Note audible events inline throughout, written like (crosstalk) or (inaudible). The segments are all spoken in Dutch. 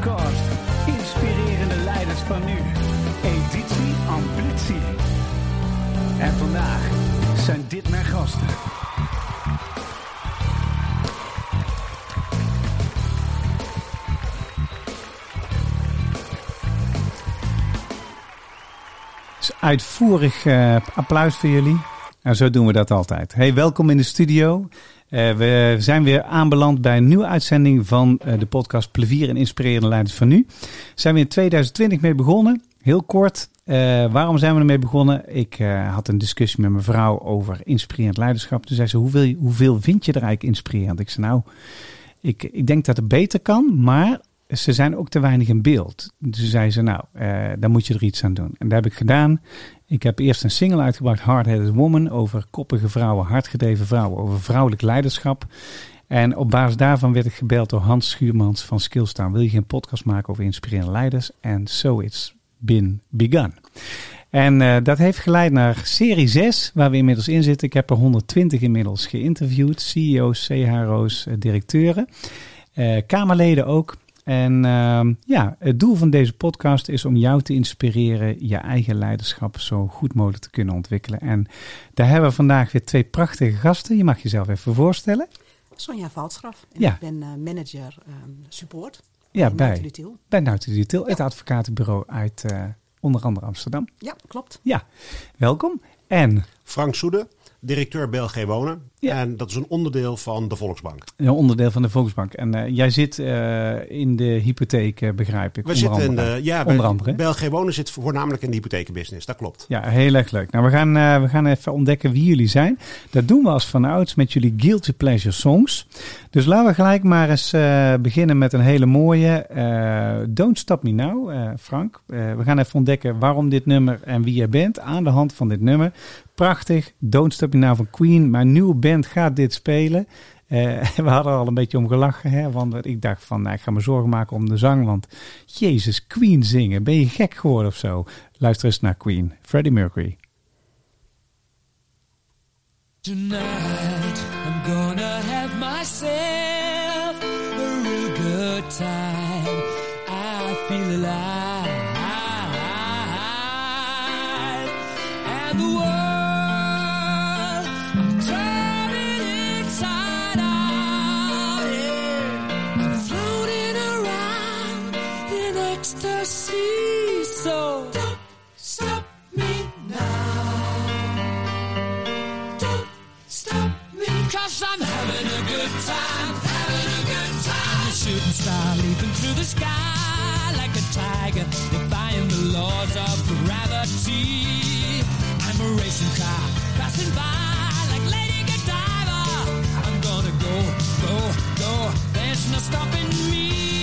podcast. Inspirerende leiders van nu. Editie Ambitie. En vandaag zijn dit mijn gasten. Uitvoerig uh, applaus voor jullie. Nou, zo doen we dat altijd. Hey, welkom in de studio. Uh, we zijn weer aanbeland bij een nieuwe uitzending van uh, de podcast Plevier en Inspirerende Leiders van Nu. Zijn we in 2020 mee begonnen. Heel kort, uh, waarom zijn we ermee begonnen? Ik had een discussie met mijn vrouw over inspirerend leiderschap. Toen zei ze, hoeveel, hoeveel vind je er eigenlijk inspirerend? Ik zei, nou, ik, ik denk dat het beter kan, maar ze zijn ook te weinig in beeld. Dus zei ze, nou, daar moet je er iets aan doen. En dat heb ik gedaan. Ik heb eerst een single uitgebracht, Hard-Headed Woman, over koppige vrouwen, hardgedreven vrouwen, over vrouwelijk leiderschap. En op basis daarvan werd ik gebeld door Hans Schuurmans van Skillstaan. Wil je geen podcast maken over inspirerende leiders? En so it's been begun. En uh, dat heeft geleid naar serie 6, waar we inmiddels in zitten. Ik heb er 120 inmiddels geïnterviewd. CEO's, CHRO's, directeuren. Uh, Kamerleden ook. En uh, ja, het doel van deze podcast is om jou te inspireren je eigen leiderschap zo goed mogelijk te kunnen ontwikkelen. En daar hebben we vandaag weer twee prachtige gasten. Je mag jezelf even voorstellen. Sonja Valtstraf. En Ja. Ik ben uh, manager um, support Ja, bij bij, Nautilutiel. bij Nautilutiel, het advocatenbureau uit uh, onder andere Amsterdam. Ja, klopt. Ja, welkom. En Frank Soede, directeur BLG Wonen. Ja. En dat is een onderdeel van de Volksbank. een onderdeel van de Volksbank. En uh, jij zit uh, in de hypotheek, uh, begrijp ik. We zitten in de, ja, onder andere. BLG Wonen zit voornamelijk in de hypotheekbusiness, dat klopt. Ja, heel erg leuk. Nou, we gaan, we gaan even ontdekken wie jullie zijn. Dat doen we als vanouds met jullie Guilty Pleasure Songs. Dus laten we gelijk maar eens beginnen met een hele mooie Don't Stop Me Now, Frank. we gaan even ontdekken waarom dit nummer en wie jij bent aan de hand van dit nummer. Prachtig, Don't Stop Me Now van Queen. Mijn nieuwe band gaat dit spelen. Uh, (laughs) we hadden al een beetje om gelachen, hè, want ik dacht van, nou, ik ga me zorgen maken om de zang, want Jezus, Queen zingen, ben je gek geworden of zo? Luister eens naar Queen, Freddie Mercury. Tonight star leaping through the sky like a tiger, defying the laws of gravity. I'm a racing car passing by like Lady Godiva. I'm gonna go, go, go. There's no stopping me.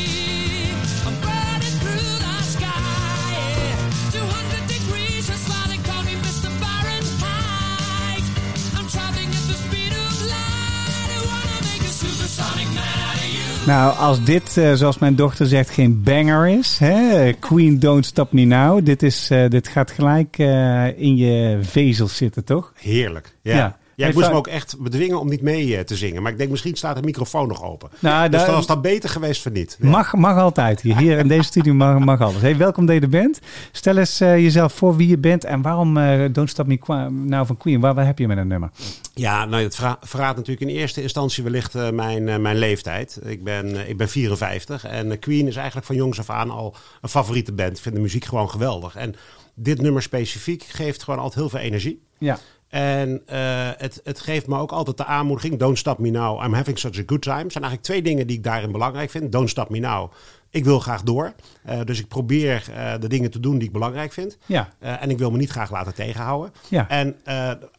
Nou, als dit, uh, zoals mijn dochter zegt, geen banger is, hè? Queen Don't Stop Me Now, dit, is, uh, dit gaat gelijk uh, in je vezels zitten, toch? Heerlijk, ja. ja. Ja, ik moest me ook echt bedwingen om niet mee te zingen. Maar ik denk, misschien staat de microfoon nog open. Nou, dus dan was dat beter geweest van niet. Ja. Mag, mag altijd. Hier, hier in deze studio mag, mag alles. Hey, welkom dat je er bent. Stel eens uh, jezelf voor wie je bent en waarom uh, Don't Stop Me nou van Queen. Waar, waar heb je met een nummer? Ja, nou, het verraadt natuurlijk in eerste instantie wellicht uh, mijn, mijn leeftijd. Ik ben, ik ben 54 en Queen is eigenlijk van jongs af aan al een favoriete band. Ik vind de muziek gewoon geweldig. En dit nummer specifiek geeft gewoon altijd heel veel energie. Ja. En uh, het, het geeft me ook altijd de aanmoediging. Don't stop me now. I'm having such a good time. Er zijn eigenlijk twee dingen die ik daarin belangrijk vind. Don't stop me now. Ik wil graag door. Uh, dus ik probeer uh, de dingen te doen die ik belangrijk vind. Ja. en ik wil me niet graag laten tegenhouden. Ja. En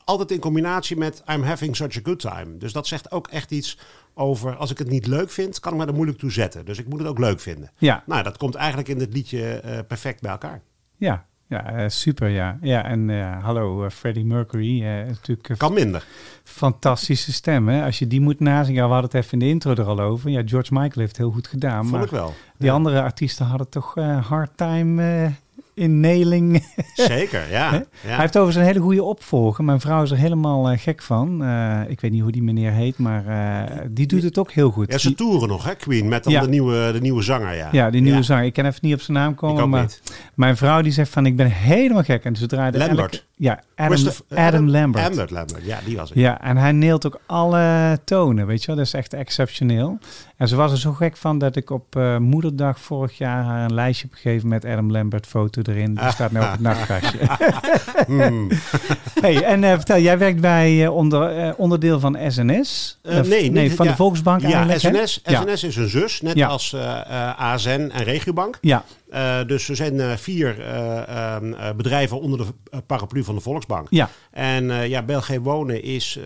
altijd in combinatie met I'm having such a good time. Dus dat zegt ook echt iets over als ik het niet leuk vind, kan ik me er moeilijk toe zetten. Dus ik moet het ook leuk vinden. Ja. Nou, dat komt eigenlijk in dit liedje perfect bij elkaar. Ja, ja, uh, super, ja. Ja, en uh, hallo, uh, Freddie Mercury. natuurlijk, kan minder. Fantastische stem, hè? Als je die moet nazingen. Ja, we hadden het even in de intro er al over. Ja, George Michael heeft heel goed gedaan. Vond maar ik wel. Die ja. andere artiesten hadden toch hard time in Neling. Zeker, (laughs) ja. Hij heeft overigens een hele goede opvolger. Mijn vrouw is er helemaal eh, gek van. Eh, ik weet niet hoe die meneer heet, maar eh, die doet het ook heel goed. Ja, ze Die- toeren nog, hè, Queen, met dan Ja. de, nieuwe, de nieuwe zanger, ja. ja, die nieuwe zanger. Ik kan even niet op zijn naam Ik komen, ook maar niet. mijn vrouw die zegt van ik ben helemaal gek. En ze draaide Lambert. elke- ja, Adam, Adam Lambert. Lambert, Lambert, ja, die was het. Ja, en hij neelt ook alle tonen, weet je wel. Dat is echt exceptioneel. En ze was er zo gek van dat ik op eh, moederdag vorig jaar haar een lijstje heb gegeven met Adam Lambert foto erin. Die staat nu op het (laughs) nachtkastje. Hmm. (laughs) hey, en eh, vertel, jij werkt bij eh, onder, onderdeel van SNS? Nee, niet- van ja. de Volksbank Ja, eigenlijk, hè? SNS, Ja. SNS is een zus, net als ASN en Regiobank. Ja, Eh, dus er zijn eh, vier eh, ehm, eh, bedrijven onder de paraplu van de Volksbank. ja, En ja, België Wonen is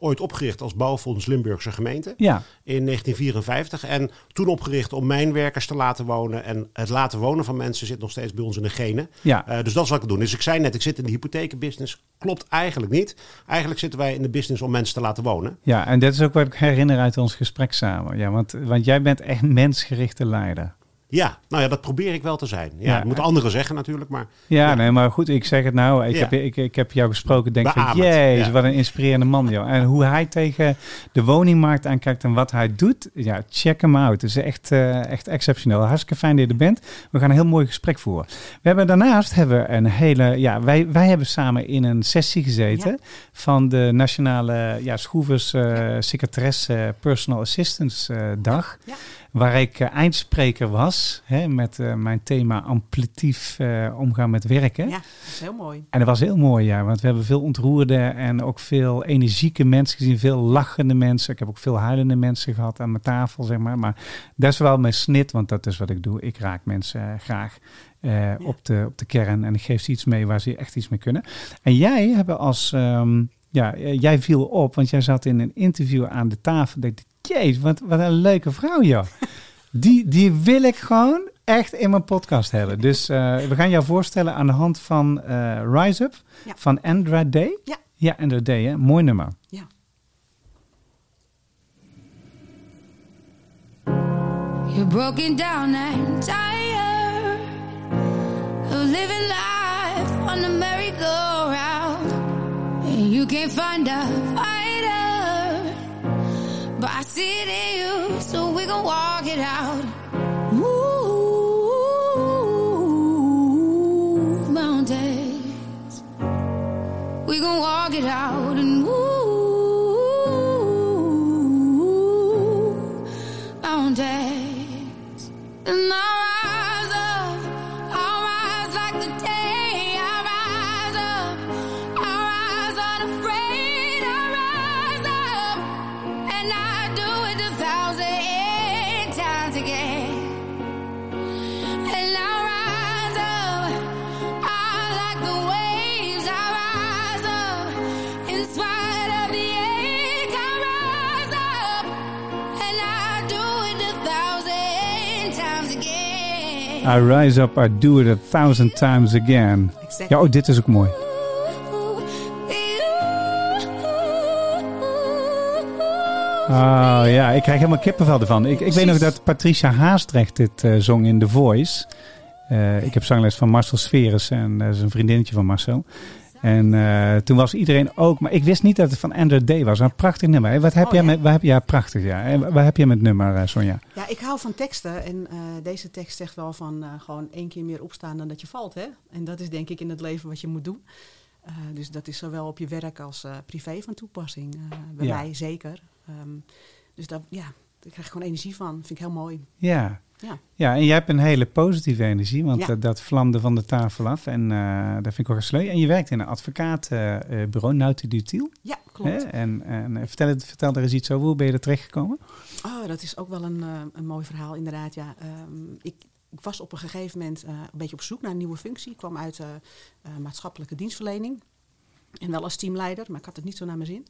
ooit opgericht als bouwfonds Limburgse gemeente ja. in 1954. En toen opgericht om mijnwerkers te laten wonen. En het laten wonen van mensen zit nog steeds bij ons in de genen. Ja. Dus dat is wat ik doe. Dus ik zei net, ik zit in de hypothekenbusiness. Klopt eigenlijk niet. Eigenlijk zitten wij in de business om mensen te laten wonen. Ja, en dat is ook wat ik herinner uit ons gesprek samen. Ja, want, want jij bent echt mensgerichte leider. Ja, nou ja, dat probeer ik wel te zijn. Ja, Ja. dat moeten anderen zeggen natuurlijk, maar Ja, Ja. nee, maar goed, ik zeg het nou. Ik, Ja. heb, ik, ik heb jou gesproken. Denk van, jezus, ja. wat een inspirerende man, joh. En hoe hij tegen de woningmarkt aankijkt en wat hij doet. Ja, check hem out. Het is echt, eh, echt exceptioneel. Hartstikke fijn dat je er bent. We gaan een heel mooi gesprek voeren. We hebben daarnaast hebben we een hele... Ja, wij, wij hebben samen in een sessie gezeten van de Nationale ja, Schroevers Secretaresse Personal Assistance Dag. Ja. Waar ik eh, eindspreker was hè, met eh, mijn thema amplitief eh, omgaan met werken. Ja, dat is heel mooi. En dat was heel mooi, ja. Want we hebben veel ontroerde en ook veel energieke mensen gezien. Veel lachende mensen. Ik heb ook veel huilende mensen gehad aan mijn tafel, zeg maar. Maar dat is wel mijn snit, want dat is wat ik doe. Ik raak mensen graag op, de, op de kern. En ik geef ze iets mee waar ze echt iets mee kunnen. En jij hebt als... ehm, ja, jij viel op, want jij zat in een interview aan de tafel. Ik jeez, wat, wat een leuke vrouw, joh. Die, die wil ik gewoon echt in mijn podcast hebben. Dus eh, we gaan jou voorstellen aan de hand van eh, Rise Up Ja. van Andra Day. Ja. Ja, Andra Day, hè? Mooi nummer. Ja. You're broken down and tired of living life on the merry-go-round. And you can't find a but I see it in you, so we gon' walk it out. Move mountains. We gon' walk it out and move mountains. And I'll thousand times again. And I'll rise up, I like the waves. I rise up, in spite of the ache. I rise up, and I do it a thousand times again. I rise up, I do it a thousand times again. Exactly. Ja, oh, dit is ook mooi. Oh ja, ik krijg helemaal kippenvel ervan. Ik, ik weet nog dat Patricia Haastrecht dit eh, zong in The Voice. Eh, ik heb zangles van Marcel Sferes en dat is een vriendinnetje van Marcel. En eh, toen was iedereen ook, maar ik wist niet dat het van Andrew Day was. Een prachtig nummer. Wat heb Oh, jij ja. met, waar heb, ja, prachtig ja. En waar heb jij met nummer, eh, Sonja? Ja, ik hou van teksten en eh, deze tekst zegt wel van eh, gewoon één keer meer opstaan dan dat je valt. Hè? En dat is denk ik in het leven wat je moet doen. Eh, dus dat is zowel op je werk als eh, privé van toepassing. eh, bij Ja. mij zeker. Ehm, dus dat, ja, daar krijg ik gewoon energie van. Vind ik heel mooi. Ja. Ja. Ja, en jij hebt een hele positieve energie, want Ja. dat, dat vlamde van de tafel af. En eh dat vind ik ook een sleu. En je werkt in een advocaatbureau, Nauti Dutiel. Ja, klopt. Hè? En, en eh, vertel, het- vertel er eens iets over. Hoe ben je er terechtgekomen? Oh, dat is ook wel een, eh, een mooi verhaal, inderdaad. Ja. Ehm, ik, ik was op een gegeven moment eh, een beetje op zoek naar een nieuwe functie. Ik kwam uit eh, eh, maatschappelijke dienstverlening. En wel als teamleider, maar ik had het niet zo naar mijn zin.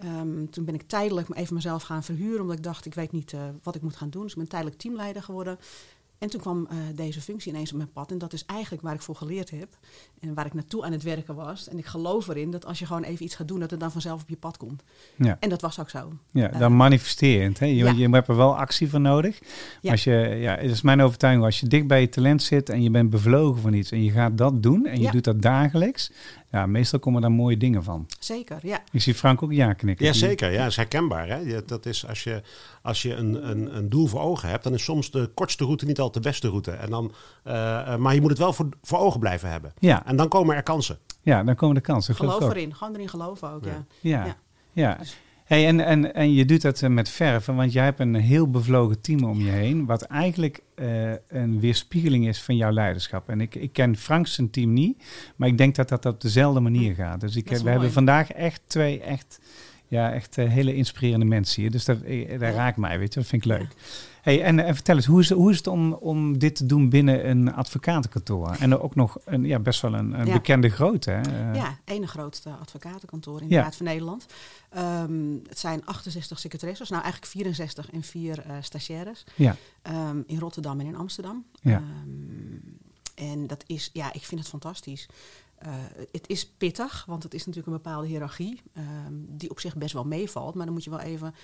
Ehm, toen ben ik tijdelijk even mezelf gaan verhuren, omdat ik dacht, ik weet niet eh, wat ik moet gaan doen. Dus ik ben tijdelijk teamleider geworden. En toen kwam eh, deze functie ineens op mijn pad. En dat is eigenlijk waar ik voor geleerd heb. En waar ik naartoe aan het werken was. En ik geloof erin dat als je gewoon even iets gaat doen, dat het dan vanzelf op je pad komt. Ja. En dat was ook zo. Ja, Eh, dan manifesterend. Hè? Je, ja. je hebt er wel actie voor nodig. Ja. Als je, ja, het is mijn overtuiging, als je dicht bij je talent zit en je bent bevlogen van iets en je gaat dat doen en je Ja. doet dat dagelijks, ja, meestal komen daar mooie dingen van. Zeker, ja. Ik zie Frank ook ja knikken. Ja, zeker. Ja, dat is herkenbaar. Hè? Dat is als je, als je een, een, een doel voor ogen hebt, dan is soms de kortste route niet altijd de beste route. En dan, eh, eh, maar je moet het wel voor, voor ogen blijven hebben. Ja, En dan komen er kansen. ja, dan komen de kansen. geloof erin. Gewoon erin geloven ook, ja. Ja, Ja. ja. Dus- Hey, en, en, en je doet dat eh, met verven, want jij hebt een heel bevlogen team om je heen, wat eigenlijk eh, een weerspiegeling is van jouw leiderschap. En ik, ik ken Frank zijn team niet, maar ik denk dat dat op dezelfde manier gaat. Dus ik, we hebben vandaag echt twee echt, ja, echt eh, hele inspirerende mensen hier. Dus dat, dat Ja. raakt mij, weet je, dat vind ik leuk. Hey, en, en vertel eens, hoe is, hoe is het om, om dit te doen binnen een advocatenkantoor? En ook nog een, ja, best wel een, een Ja. bekende grootte. Hè? Eh, Ja, ene grootste advocatenkantoor in Ja. de Raad van Nederland. Ehm, het zijn 68 secretaresses, nou eigenlijk 64 en vier eh stagiaires. Ja. Ehm, in Rotterdam en in Amsterdam. Ja. Ehm, en dat is, ja, ik vind het fantastisch. Eh, het is pittig, want het is natuurlijk een bepaalde hiërarchie. die op zich best wel meevalt, maar dan moet je wel even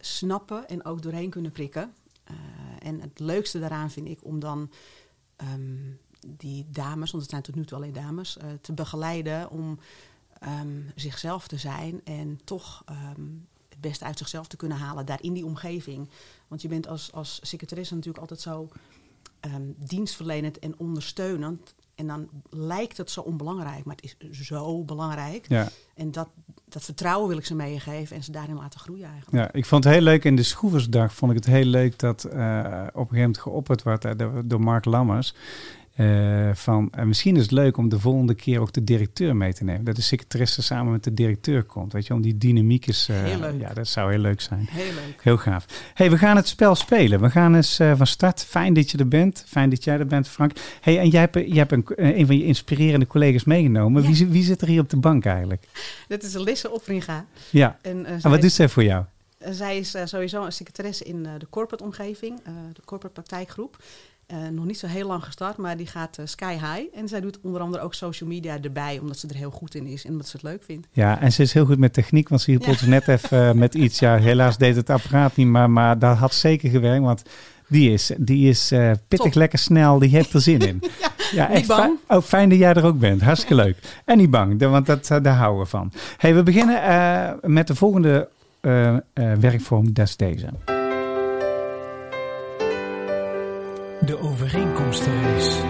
snappen en ook doorheen kunnen prikken. Eh, en het leukste daaraan vind ik om dan ehm, die dames, want het zijn tot nu toe alleen dames, eh, te begeleiden om ehm, zichzelf te zijn en toch ehm, het beste uit zichzelf te kunnen halen daar in die omgeving. Want je bent als, als secretaresse natuurlijk altijd zo dienstverlenend en ondersteunend. En dan lijkt het zo onbelangrijk, maar het is zo belangrijk. ja. En dat, dat vertrouwen wil ik ze meegeven en ze daarin laten groeien eigenlijk. Ja, ik vond het heel leuk in de Schroeversdag. Vond ik het heel leuk dat eh, op een gegeven moment geopperd werd eh, door Mark Lammers. Eh, van eh, misschien is het leuk om de volgende keer ook de directeur mee te nemen. Dat de secretaresse samen met de directeur komt. Weet je, om die dynamiek is. eh, Heel leuk. Ja, dat zou heel leuk zijn. Heel leuk. Heel gaaf. hey, we gaan het spel spelen. We gaan eens van start. Fijn dat je er bent. Fijn dat jij er bent, Frank. hey, en jij hebt, jij hebt een, een van je inspirerende collega's meegenomen. Ja. Wie, zit- wie zit er hier op de bank eigenlijk? Dit is Lisse Opringa. Ja. En, En wat doet zij voor jou? Zij is sowieso een secretaresse in de corporate omgeving, de corporate praktijkgroep. Eh, nog niet zo heel lang gestart, maar die gaat eh, sky high. En zij doet onder andere ook social media erbij, omdat ze er heel goed in is en omdat ze het leuk vindt. Ja, en ze is heel goed met techniek, want ze hielp Ja. ons net even eh, met iets. Ja, helaas deed het apparaat niet, maar, maar dat had zeker gewerkt, want die is, die is pittig Top. lekker snel, die heeft er zin in. (laughs) ja, niet bang. fijn- oh, fijn dat jij er ook bent, hartstikke leuk. En niet bang, want dat, daar houden we van. Hey, we beginnen met de volgende werkvorm, dat is deze. De overeenkomstenrace.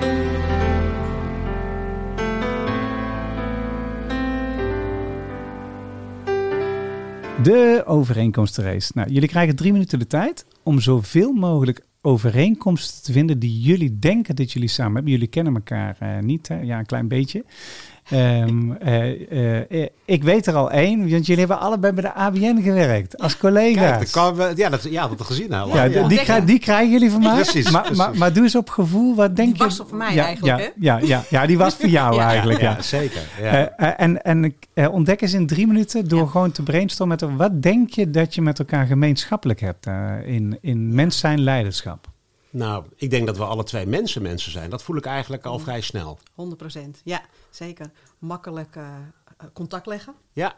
De overeenkomstenrace. Nou, jullie krijgen drie minuten de tijd om zoveel mogelijk overeenkomsten te vinden die jullie denken dat jullie samen hebben. Jullie kennen elkaar eh, niet, hè? ja, een klein beetje. Ehm, eh, eh, ik weet er al één, want jullie hebben allebei bij de ABN gewerkt als collega's. dat kan we, ja, dat, ja, dat gezien al. ja, Die, krij- die krijgen jullie van mij. Precies, maar, precies. Maar, maar doe eens op gevoel, wat denk Die je? was er voor mij ja, eigenlijk, ja, hè? Ja, ja, ja, die was voor jou (laughs) Ja. eigenlijk. Ja. ja, zeker. Ja. Eh, eh, en en eh, ontdek eens in drie minuten door Ja. gewoon te brainstormen. Met, wat denk je dat je met elkaar gemeenschappelijk hebt eh, in, in mens zijn leiderschap? Nou, ik denk dat we alle twee mensen mensen zijn. Dat voel ik eigenlijk al vrij snel. 100 procent, ja, zeker. Makkelijk eh, eh, contact leggen, Ja,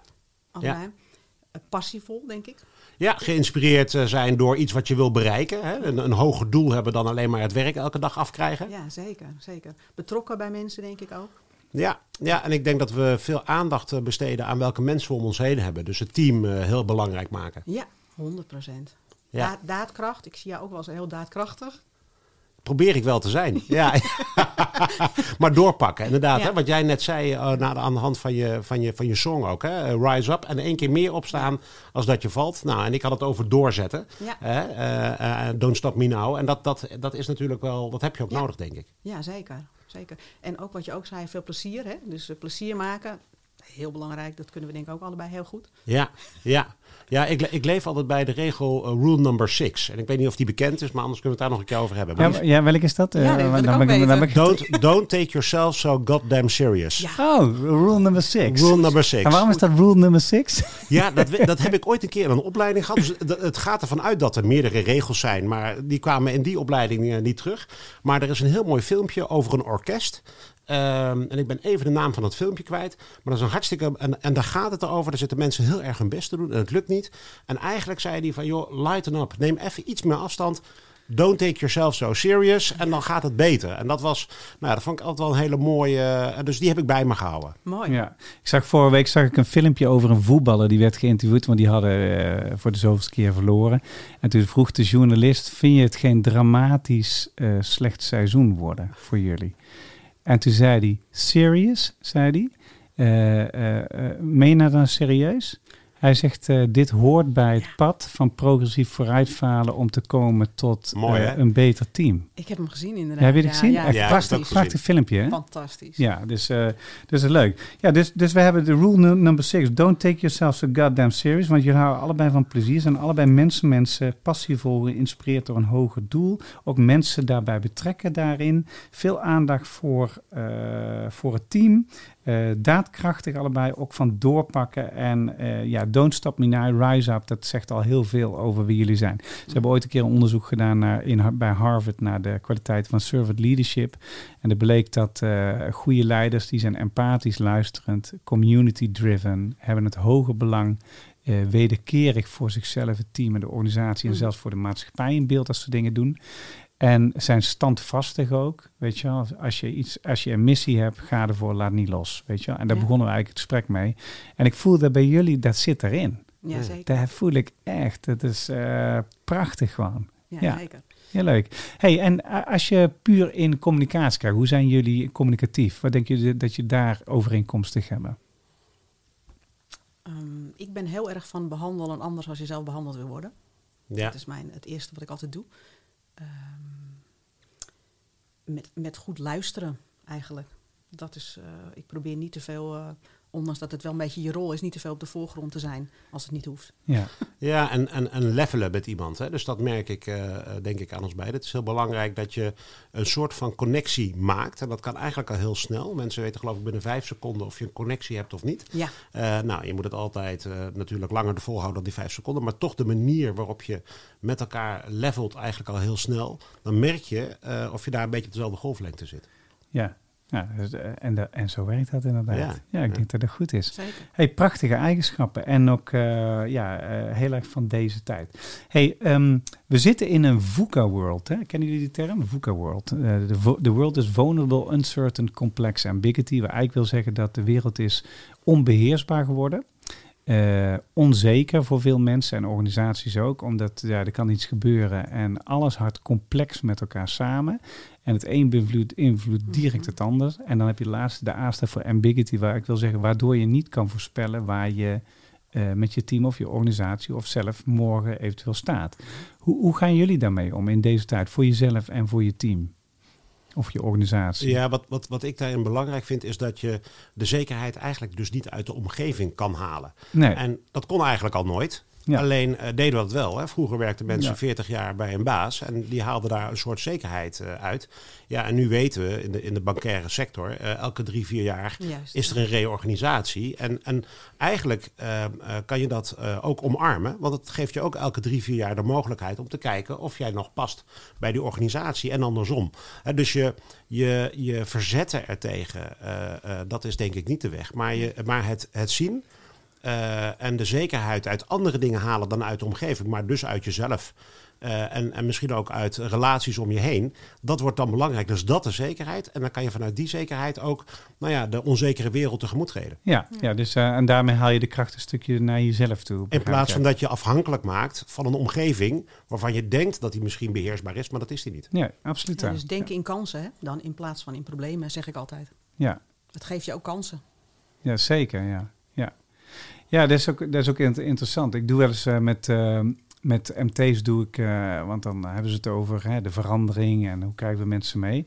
allebei. Eh, passievol, denk ik. ja geïnspireerd zijn door iets wat je wil bereiken. Hè? Een, een hoger doel hebben dan alleen maar het werk elke dag afkrijgen. Ja, zeker, zeker. Betrokken bij mensen, denk ik ook. Ja, ja, en ik denk dat we veel aandacht besteden aan welke mensen we om ons heen hebben. Dus het team heel belangrijk maken. Ja, 100 procent. Ja. daadkracht, ik zie jou ook wel eens heel daadkrachtig. Probeer ik wel te zijn. (laughs) Ja. (laughs) maar doorpakken, inderdaad. Ja. Hè? Wat jij net zei na de, aan de hand van je, van, je, van je song ook. Hè? Eh, Rise up en één keer meer opstaan als dat je valt. Nou, en ik had het over doorzetten. Ja. Hè? Eh, don't stop me now. En dat, dat, dat is natuurlijk wel, dat heb je ook Ja. nodig, denk ik. Ja, zeker, zeker. En ook wat je ook zei, veel plezier. Hè? Dus plezier maken, heel belangrijk. Dat kunnen we denk ik ook allebei heel goed. Ja, ja. Ja, ik, ik leef altijd bij de regel eh, rule number six. En ik weet niet of die bekend is, maar anders kunnen we het daar nog een keer over hebben. Ja, Maar maar- ja, welke is dat? Ja, Eh, dan ik- ik- don't, don't take yourself so goddamn serious. Ja. Oh, rule number six. Rule number six. En waarom is dat rule number six? Ja, dat, dat heb ik ooit een keer in een opleiding gehad. Dus het gaat ervan uit dat er meerdere regels zijn. Maar die kwamen in die opleiding eh, niet terug. Maar er is een heel mooi filmpje over een orkest. Ehm, en ik ben even de naam van het filmpje kwijt. Maar dat is een hartstikke. En, en daar gaat het erover. Daar zitten mensen heel erg hun best te doen. En het lukt niet. En eigenlijk zei hij van: joh, lighten up. Neem even iets meer afstand. Don't take yourself so serious. En dan gaat het beter. En dat was. Nou, dat vond ik altijd wel een hele mooie. dus die heb ik bij me gehouden. Mooi. Ja, ik zag vorige week zag ik een filmpje over een voetballer die werd geïnterviewd, want die hadden eh, voor de zoveelste keer verloren. En toen vroeg de journalist: Vind je het geen dramatisch eh, slecht seizoen worden voor jullie? En toen zei hij: Serious? zei hij. Je dat dan serieus? Hij zegt: eh, Dit hoort bij het pad van progressief vooruitfalen om te komen tot Mooi, eh, een beter team. Ik heb hem gezien inderdaad. Ja, heb je Ja, gezien? Ja, prachtig, dat is prachtig filmpje, hè? fantastisch. Ja, dus, eh, dus is leuk. Ja, dus, dus we hebben de rule nu- number six. Don't take yourself so goddamn serious. Want jullie houden allebei van plezier. Zijn allebei mensen, mensen passievol geïnspireerd door een hoger doel. Ook mensen daarbij betrekken daarin. Veel aandacht voor, eh, voor het team. Eh, daadkrachtig allebei, ook van doorpakken. En eh, ja, don't stop me now, rise up. Dat zegt al heel veel over wie jullie zijn. Ze hebben ooit een keer een onderzoek gedaan naar, in, bij Harvard naar de kwaliteit van servant leadership. En er bleek dat eh, goede leiders, die zijn empathisch luisterend, community driven, hebben het hoge belang, wederkerig voor zichzelf, het team en de organisatie en Mm. zelfs voor de maatschappij in beeld als ze dingen doen. En zijn standvastig ook, weet je. Als je, iets, als je een missie hebt, ga ervoor, laat niet los, weet je. En daar Ja. begonnen we eigenlijk het gesprek mee. En ik voel dat bij jullie, dat zit erin. Ja, zeker. Dat voel ik echt. Het is eh, prachtig gewoon. Ja, ja. zeker. Heel leuk. Hey, en a- als je puur in communicatie kijkt, hoe zijn jullie communicatief? Wat denk je dat je daar overeenkomstig hebben? Ehm, ik ben heel erg van behandelen anders als je zelf behandeld wil worden. Ja. Dat is mijn, het eerste wat ik altijd doe. Ehm, met, met goed luisteren eigenlijk. Dat is, eh, ik probeer niet te veel, eh, ondanks dat het wel een beetje je rol is, niet te veel op de voorgrond te zijn als het niet hoeft. Ja, Ja, en, en, en levelen met iemand. Hè? Dus dat merk ik, eh, eh, denk ik, aan ons beiden. Het is heel belangrijk dat je een soort van connectie maakt. En dat kan eigenlijk al heel snel. Mensen weten geloof ik binnen vijf seconden of je een connectie hebt of niet. Ja, Eh, nou, je moet het altijd eh, natuurlijk langer de volhouden dan die vijf seconden. Maar toch de manier waarop je met elkaar levelt eigenlijk al heel snel. Dan merk je eh, of je daar een beetje op dezelfde golflengte zit. ja. Ja dus, eh, en, de, en zo werkt dat inderdaad. Ja, Ja, ik ja. denk dat dat goed is. zeker. Hey, prachtige eigenschappen en ook eh, ja, eh, heel erg van deze tijd. Hey, ehm, we zitten in een VUCA-world. Hè? Kennen jullie die term? VUCA-world. De vo- the world is vulnerable, uncertain, complex, ambiguity. Waar eigenlijk wil zeggen dat de wereld is onbeheersbaar geworden. Eh, onzeker voor veel mensen en organisaties ook, omdat ja, er kan iets gebeuren en alles hangt complex met elkaar samen. En het een beïnvloedt invloedt direct het ander. En dan heb je de laatste, de A staat voor ambiguity, waar ik wil zeggen, waardoor je niet kan voorspellen waar je eh, met je team of je organisatie of zelf morgen eventueel staat. Hoe, hoe gaan jullie daarmee om in deze tijd, voor jezelf en voor je team? Of je organisatie? Ja, wat, wat, wat ik daarin belangrijk vind, is dat je de zekerheid eigenlijk dus niet uit de omgeving kan halen. Nee. En dat kon eigenlijk al nooit. Ja. Alleen eh, deden we dat wel. Hè. Vroeger werkten mensen Ja. 40 jaar bij een baas en die haalden daar een soort zekerheid eh, uit. Ja, en nu weten we in de, in de bankaire sector, eh, elke drie, vier jaar Juist. is er een reorganisatie. En, en eigenlijk eh, eh, kan je dat ook omarmen, want het geeft je ook elke drie, vier jaar de mogelijkheid om te kijken of jij nog past bij die organisatie en andersom. Dus je, je, je verzetten ertegen, dat is denk ik niet de weg. Maar, je, maar het, het zien eh, en de zekerheid uit andere dingen halen dan uit de omgeving, maar dus uit jezelf. eh, en, en misschien ook uit relaties om je heen. Dat wordt dan belangrijk. Dus dat is zekerheid. En dan kan je vanuit die zekerheid ook nou ja, de onzekere wereld tegemoet treden. Ja, ja dus, eh, en daarmee haal je de kracht een stukje naar jezelf toe. In plaats van dat je afhankelijk maakt van een omgeving waarvan je denkt dat die misschien beheersbaar is, maar dat is die niet. Ja, absoluut. Ja, dus denken in kansen, hè? dan in plaats van in problemen, zeg ik altijd. Ja, Het geeft je ook kansen. ja zeker. Ja, ja. dat, is ook, dat is ook inter- interessant. Ik doe wel eens eh, met, eh, met MT's, doe ik, eh, want dan hebben ze het over hè, de verandering en hoe krijgen we mensen mee.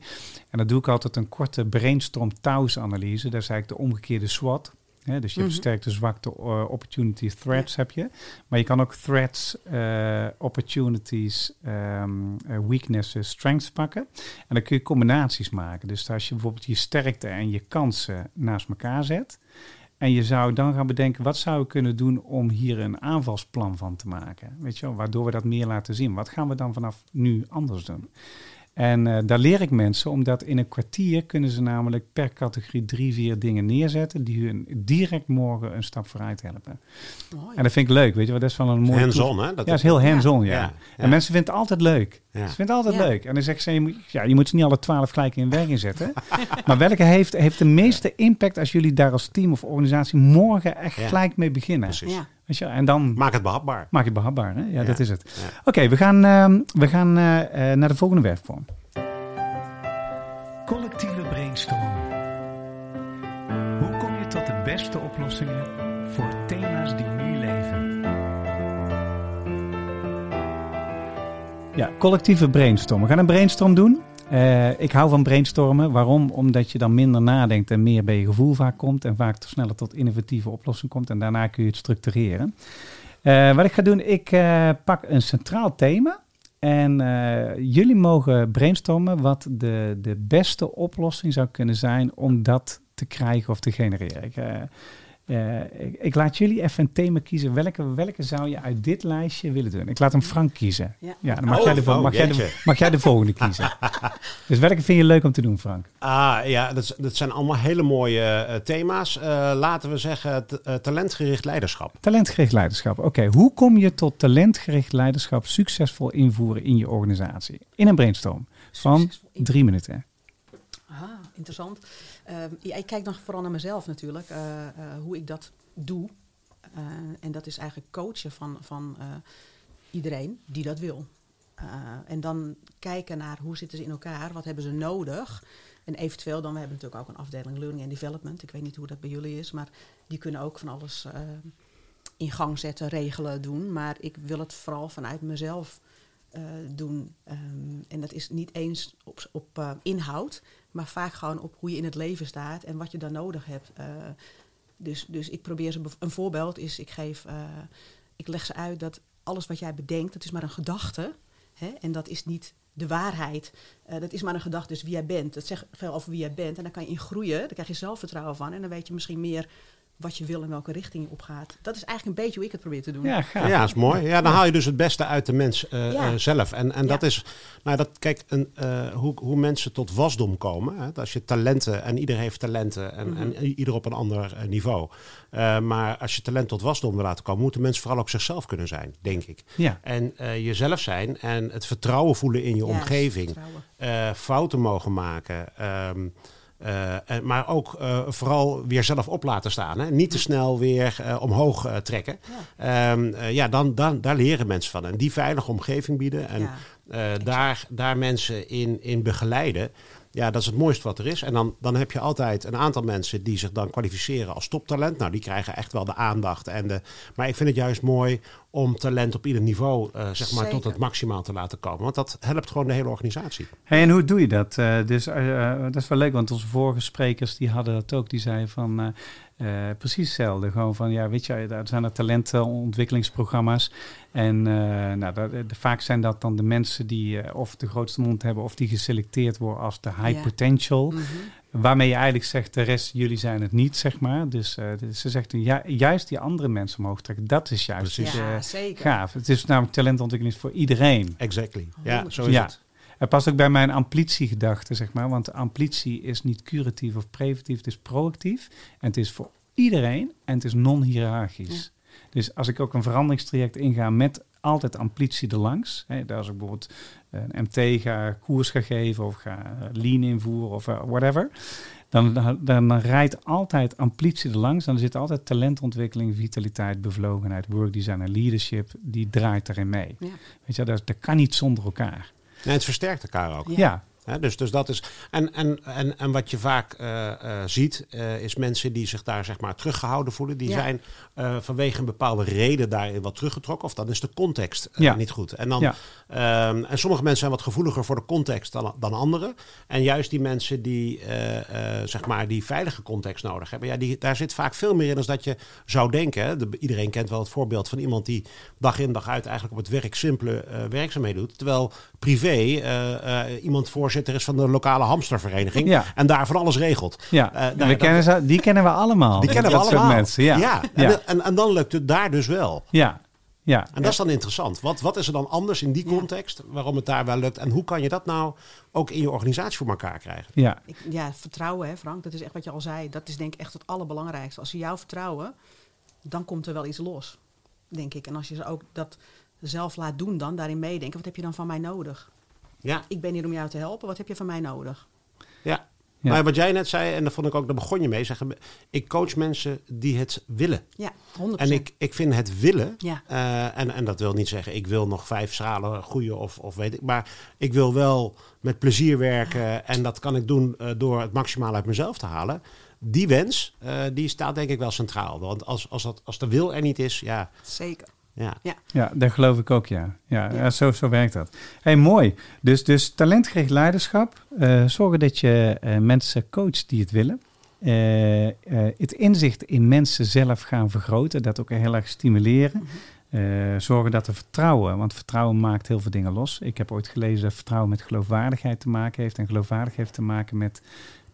En dan doe ik altijd een korte brainstorm touws analyse. Dat is eigenlijk de omgekeerde SWOT. Hè? Dus je Mhm. hebt sterkte, zwakte, opportunity, threats heb je. Maar je kan ook threats, opportunities, eh, weaknesses, strengths pakken. En dan kun je combinaties maken. Dus als je bijvoorbeeld je sterkte en je kansen naast elkaar zet. En je zou dan gaan bedenken, wat zou ik kunnen doen om hier een aanvalsplan van te maken? Weet je wel, waardoor we dat meer laten zien. Wat gaan we dan vanaf nu anders doen? En eh, daar leer ik mensen, omdat in een kwartier kunnen ze namelijk per categorie drie, vier dingen neerzetten die hun direct morgen een stap vooruit helpen. Mooi. En dat vind ik leuk, weet je wel, dat is wel een mooi... Hands-on, hè? Dat ja, dat is heel hands-on, ja. Ja, ja. En mensen vinden het altijd leuk. Ja. Ze vinden het altijd Ja. leuk. En dan zeggen ze, je moet, ja, je moet ze niet alle twaalf gelijk in werking zetten. (laughs) maar welke heeft, heeft de meeste impact als jullie daar als team of organisatie morgen echt Ja. gelijk mee beginnen? Precies. Weet je, en dan Maak het behapbaar. maak je het behapbaar. Hè? Ja, Ja. dat is het. Ja. Oké, we gaan, ehm, we gaan eh, eh, naar de volgende werkvorm. Collectieve brainstorm. Hoe kom je tot de beste oplossingen voor thema's die nu leven? Ja, collectieve brainstorm. We gaan een brainstorm doen. Eh, ik hou van brainstormen. Waarom? Omdat je dan minder nadenkt en meer bij je gevoel vaak komt. En vaak sneller tot innovatieve oplossingen komt. En daarna kun je het structureren. Eh, wat ik ga doen, ik eh, pak een centraal thema. En jullie mogen brainstormen wat de, de beste oplossing zou kunnen zijn om dat te krijgen of te genereren. Ik, eh, ik, ik laat jullie even een thema kiezen. Welke, welke zou je uit dit lijstje willen doen? Ik laat hem Frank kiezen. Ja. Ja, dan mag, Oh, jij, de, oh, mag, jij, de, mag jij de volgende kiezen. (laughs) dus welke vind je leuk om te doen, Frank? Ah, ja, dat, zijn allemaal hele mooie eh, thema's. Eh, laten we zeggen t- eh, talentgericht leiderschap. Talentgericht leiderschap. Oké, hoe kom je tot talentgericht leiderschap succesvol invoeren in je organisatie? In een brainstorm van drie minuten. Ah, interessant. Ehm, ik kijk dan vooral naar mezelf natuurlijk, eh, eh, hoe ik dat doe. Eh, en dat is eigenlijk coachen van, van iedereen die dat wil. En dan kijken naar hoe zitten ze in elkaar, wat hebben ze nodig. En eventueel dan, we hebben natuurlijk ook een afdeling Learning and Development. Ik weet niet hoe dat bij jullie is, maar die kunnen ook van alles in gang zetten, regelen, doen. Maar ik wil het vooral vanuit mezelf doen. Ehm, en dat is niet eens op, op inhoud, maar vaak gewoon op hoe je in het leven staat en wat je dan nodig hebt. Eh, dus, dus ik probeer ze. Een voorbeeld is: ik geef. eh, ik leg ze uit dat alles wat jij bedenkt, dat is maar een gedachte. Hè? En dat is niet de waarheid. Eh, dat is maar een gedachte, dus wie jij bent. Dat zegt veel over wie jij bent. En daar kan je in groeien. Daar krijg je zelfvertrouwen van. En dan weet je misschien meer wat je wil en welke richting je opgaat. Dat is eigenlijk een beetje hoe ik het probeer te doen. Ja, gaaf. Ja, dat is mooi. Ja, dan haal je dus het beste uit de mens eh, Ja. eh, zelf. En, en Ja. dat is, nou, dat, kijk, een, eh, hoe, hoe mensen tot wasdom komen. Hè? Als je talenten, en ieder heeft talenten, en, Mhm. en ieder op een ander niveau. Eh, maar als je talent tot wasdom wil laten komen, moeten mensen vooral ook zichzelf kunnen zijn, denk ik. Ja. En eh, jezelf zijn en het vertrouwen voelen in je omgeving. eh, fouten mogen maken. ehm, eh, en, maar ook eh, vooral weer zelf op laten staan. Hè? Niet te snel weer eh, omhoog eh, trekken. Ja. Eh, ja, dan, dan, daar leren mensen van. En die veilige omgeving bieden. En Ja. eh, daar, daar mensen in, in begeleiden. Ja, dat is het mooiste wat er is. En dan, dan heb je altijd een aantal mensen die zich dan kwalificeren als toptalent. Nou, die krijgen echt wel de aandacht. En de, maar ik vind het juist mooi om talent op ieder niveau eh, zeg maar, tot het maximaal te laten komen. Want dat helpt gewoon de hele organisatie. Hey, en hoe doe je dat? Eh, dus eh, eh, dat is wel leuk, want onze vorige sprekers die hadden dat ook. Die zeiden van eh, eh, precies hetzelfde. Gewoon van, ja, weet je, er zijn er talentenontwikkelingsprogramma's. En eh, nou, dat, de- vaak zijn dat dan de mensen die eh, of de grootste mond hebben... of die geselecteerd worden als de high Ja. potential. Mhm. Waarmee je eigenlijk zegt, de rest, jullie zijn het niet, zeg maar. Dus eh, dus ze zegt, ja, juist die andere mensen omhoog trekken, dat is juist dus, eh, Ja, zeker. gaaf. Het is namelijk talentontwikkeling is voor iedereen. Exactly. Ja, zo is Ja. het. Het past ook bij mijn amplitiegedachte, zeg maar. Want amplitie is niet curatief of preventief, het is proactief. En het is voor iedereen en het is non-hierarchisch. Dus als ik ook een veranderingstraject inga met altijd amplitie erlangs. Hè, daar als ik bijvoorbeeld een MT ga koers ga geven of ga eh, lean invoeren of eh, whatever. Dan, dan, dan rijdt altijd amplitie erlangs. Dan zit altijd talentontwikkeling, vitaliteit, bevlogenheid, workdesign en leadership. Die draait erin mee. Ja. Weet je, dat, dat kan niet zonder elkaar. Nee, het versterkt elkaar ook. Ja. Dus, dus dat is. En, en, en, en wat je vaak eh, eh, ziet, eh, is mensen die zich daar zeg maar teruggehouden voelen. Die Ja. zijn vanwege een bepaalde reden daarin wat teruggetrokken. Of dan is de context Ja. niet goed. En, dan, Ja. ehm, en sommige mensen zijn wat gevoeliger voor de context dan, dan anderen. En juist die mensen die zeg maar die veilige context nodig hebben. Ja, die, daar zit vaak veel meer in dan dat je zou denken. De- iedereen kent wel het voorbeeld van iemand die dag in dag uit eigenlijk op het werk simpele werkzaamheden doet. Terwijl privé iemand voorzitter is van de lokale hamstervereniging. Ja. En daar van alles regelt. Ja, Eh, we nou, kennen ze, die kennen we allemaal. Die kennen we dat soort allemaal. mensen. Ja, ja. ja. En, en, en dan lukt het daar dus wel. ja. ja. En dat is dan interessant. Wat, wat is er dan anders in die context waarom het daar wel lukt? En hoe kan je dat nou ook in je organisatie voor elkaar krijgen? ja. Ik, ja, vertrouwen, hè, Frank. Dat is echt wat je al zei. Dat is denk ik echt het allerbelangrijkste. Als ze jou vertrouwen, dan komt er wel iets los, denk ik. En als je ze ook dat zelf laat doen, dan daarin meedenken. Wat heb je dan van mij nodig? Ja, Ik ben hier om jou te helpen. Wat heb je van mij nodig? ja. Ja. Maar wat jij net zei, en dat vond ik ook, daar begon je mee, zeggen, ik coach mensen die het willen. Ja, 100%. En ik, ik vind het willen, Ja. eh, en, en dat wil niet zeggen, ik wil nog vijf schalen groeien of, of weet ik, maar ik wil wel met plezier werken en dat kan ik doen eh, door het maximale uit mezelf te halen. Die wens, eh, die staat denk ik wel centraal. Want als, als, dat, als de wil er niet is, ja, Zeker. Ja. Ja. Ja, dat geloof ik ook, ja. Ja, Ja. ja. zo, zo werkt dat. hey, mooi. Dus, dus talentgericht leiderschap. eh, zorgen dat je eh, mensen coacht die het willen. Eh, eh, het inzicht in mensen zelf gaan vergroten. Dat ook heel erg stimuleren. Eh, zorgen dat er vertrouwen, want vertrouwen maakt heel veel dingen los. Ik heb ooit gelezen dat vertrouwen met geloofwaardigheid te maken heeft. En geloofwaardigheid heeft te maken met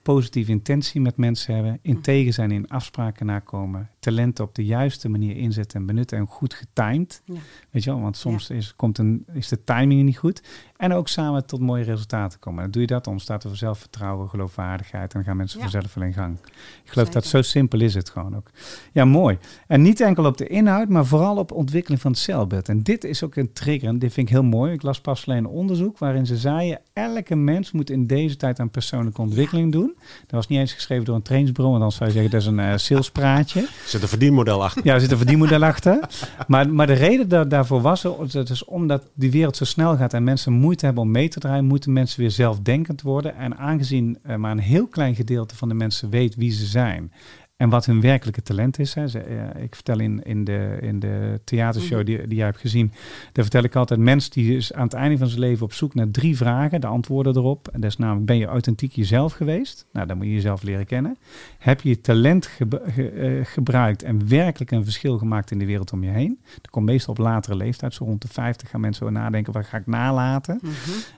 positieve intentie met mensen hebben. Integer zijn in afspraken nakomen. Talenten op de juiste manier inzetten en benutten. En goed getimed. Ja. Weet je wel, want soms is, komt een, is de timing niet goed. En ook samen tot mooie resultaten komen. Dan doe je dat, dan ontstaat er zelfvertrouwen, geloofwaardigheid. En dan gaan mensen Ja. vanzelf wel in gang. Ik geloof dat zo simpel is het gewoon ook. Ja, mooi. En niet enkel op de inhoud, maar vooral op ontwikkeling van het celbeeld. En dit is ook een trigger. En dit vind ik heel mooi. Ik las pas alleen een onderzoek waarin ze zeiden... elke mens moet in deze tijd aan persoonlijke ontwikkeling doen. Dat was niet eens geschreven door een trainingsbureau. Want dan zou je zeggen, dat is een eh, salespraatje. Zit een verdienmodel achter. Ja, er zit een verdienmodel achter. Maar, maar de reden da- daarvoor was, dat is omdat die wereld zo snel gaat en mensen moeite hebben om mee te draaien, moeten mensen weer zelfdenkend worden. En aangezien maar een heel klein gedeelte van de mensen weet wie ze zijn en wat hun werkelijke talent is. Hè. Ze, ik vertel in, in, de, in de theatershow die, die jij hebt gezien, daar vertel ik altijd, mens die is aan het einde van zijn leven op zoek naar drie vragen, de antwoorden erop. En dat is namelijk, ben je authentiek jezelf geweest? Nou, dan moet je jezelf leren kennen. Heb je je talent ge- eh, gebruikt en werkelijk een verschil gemaakt in de wereld om je heen? Dat komt meestal op latere leeftijd, zo rond de 50 gaan mensen nadenken, wat ga ik nalaten? Mhm.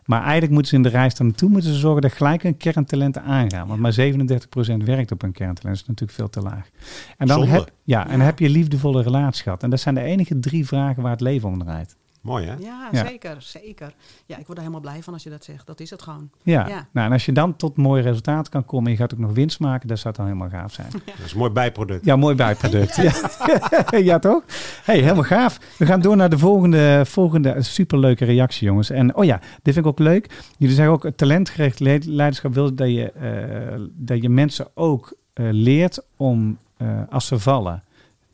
Maar eigenlijk moeten ze in de reis daar naartoe moeten ze zorgen dat gelijk een kerntalenten aangaan. Want maar 37% werkt op een kerntalent. Dat is natuurlijk veel te laag. En dan Zonde. heb, ja, en heb je liefdevolle relatie gehad. En dat zijn de enige drie vragen waar het leven om draait. Mooi hè? Ja, Ja. zeker, zeker. Ja, ik word er helemaal blij van als je dat zegt. Dat is het gewoon. Ja. Ja. Nou, en als je dan tot mooie resultaten kan komen en je gaat ook nog winst maken, dat zou dan helemaal gaaf zijn. (laughs) Dat is een mooi bijproduct. Ja, mooi bijproduct. Ja, (laughs) ja. toch? hey, helemaal gaaf. We gaan door naar de volgende, volgende superleuke reactie, jongens. En oh ja, dit vind ik ook leuk. Jullie zeggen ook, talentgericht le- leiderschap wil dat je, eh, dat je mensen ook leert om, eh, als ze vallen,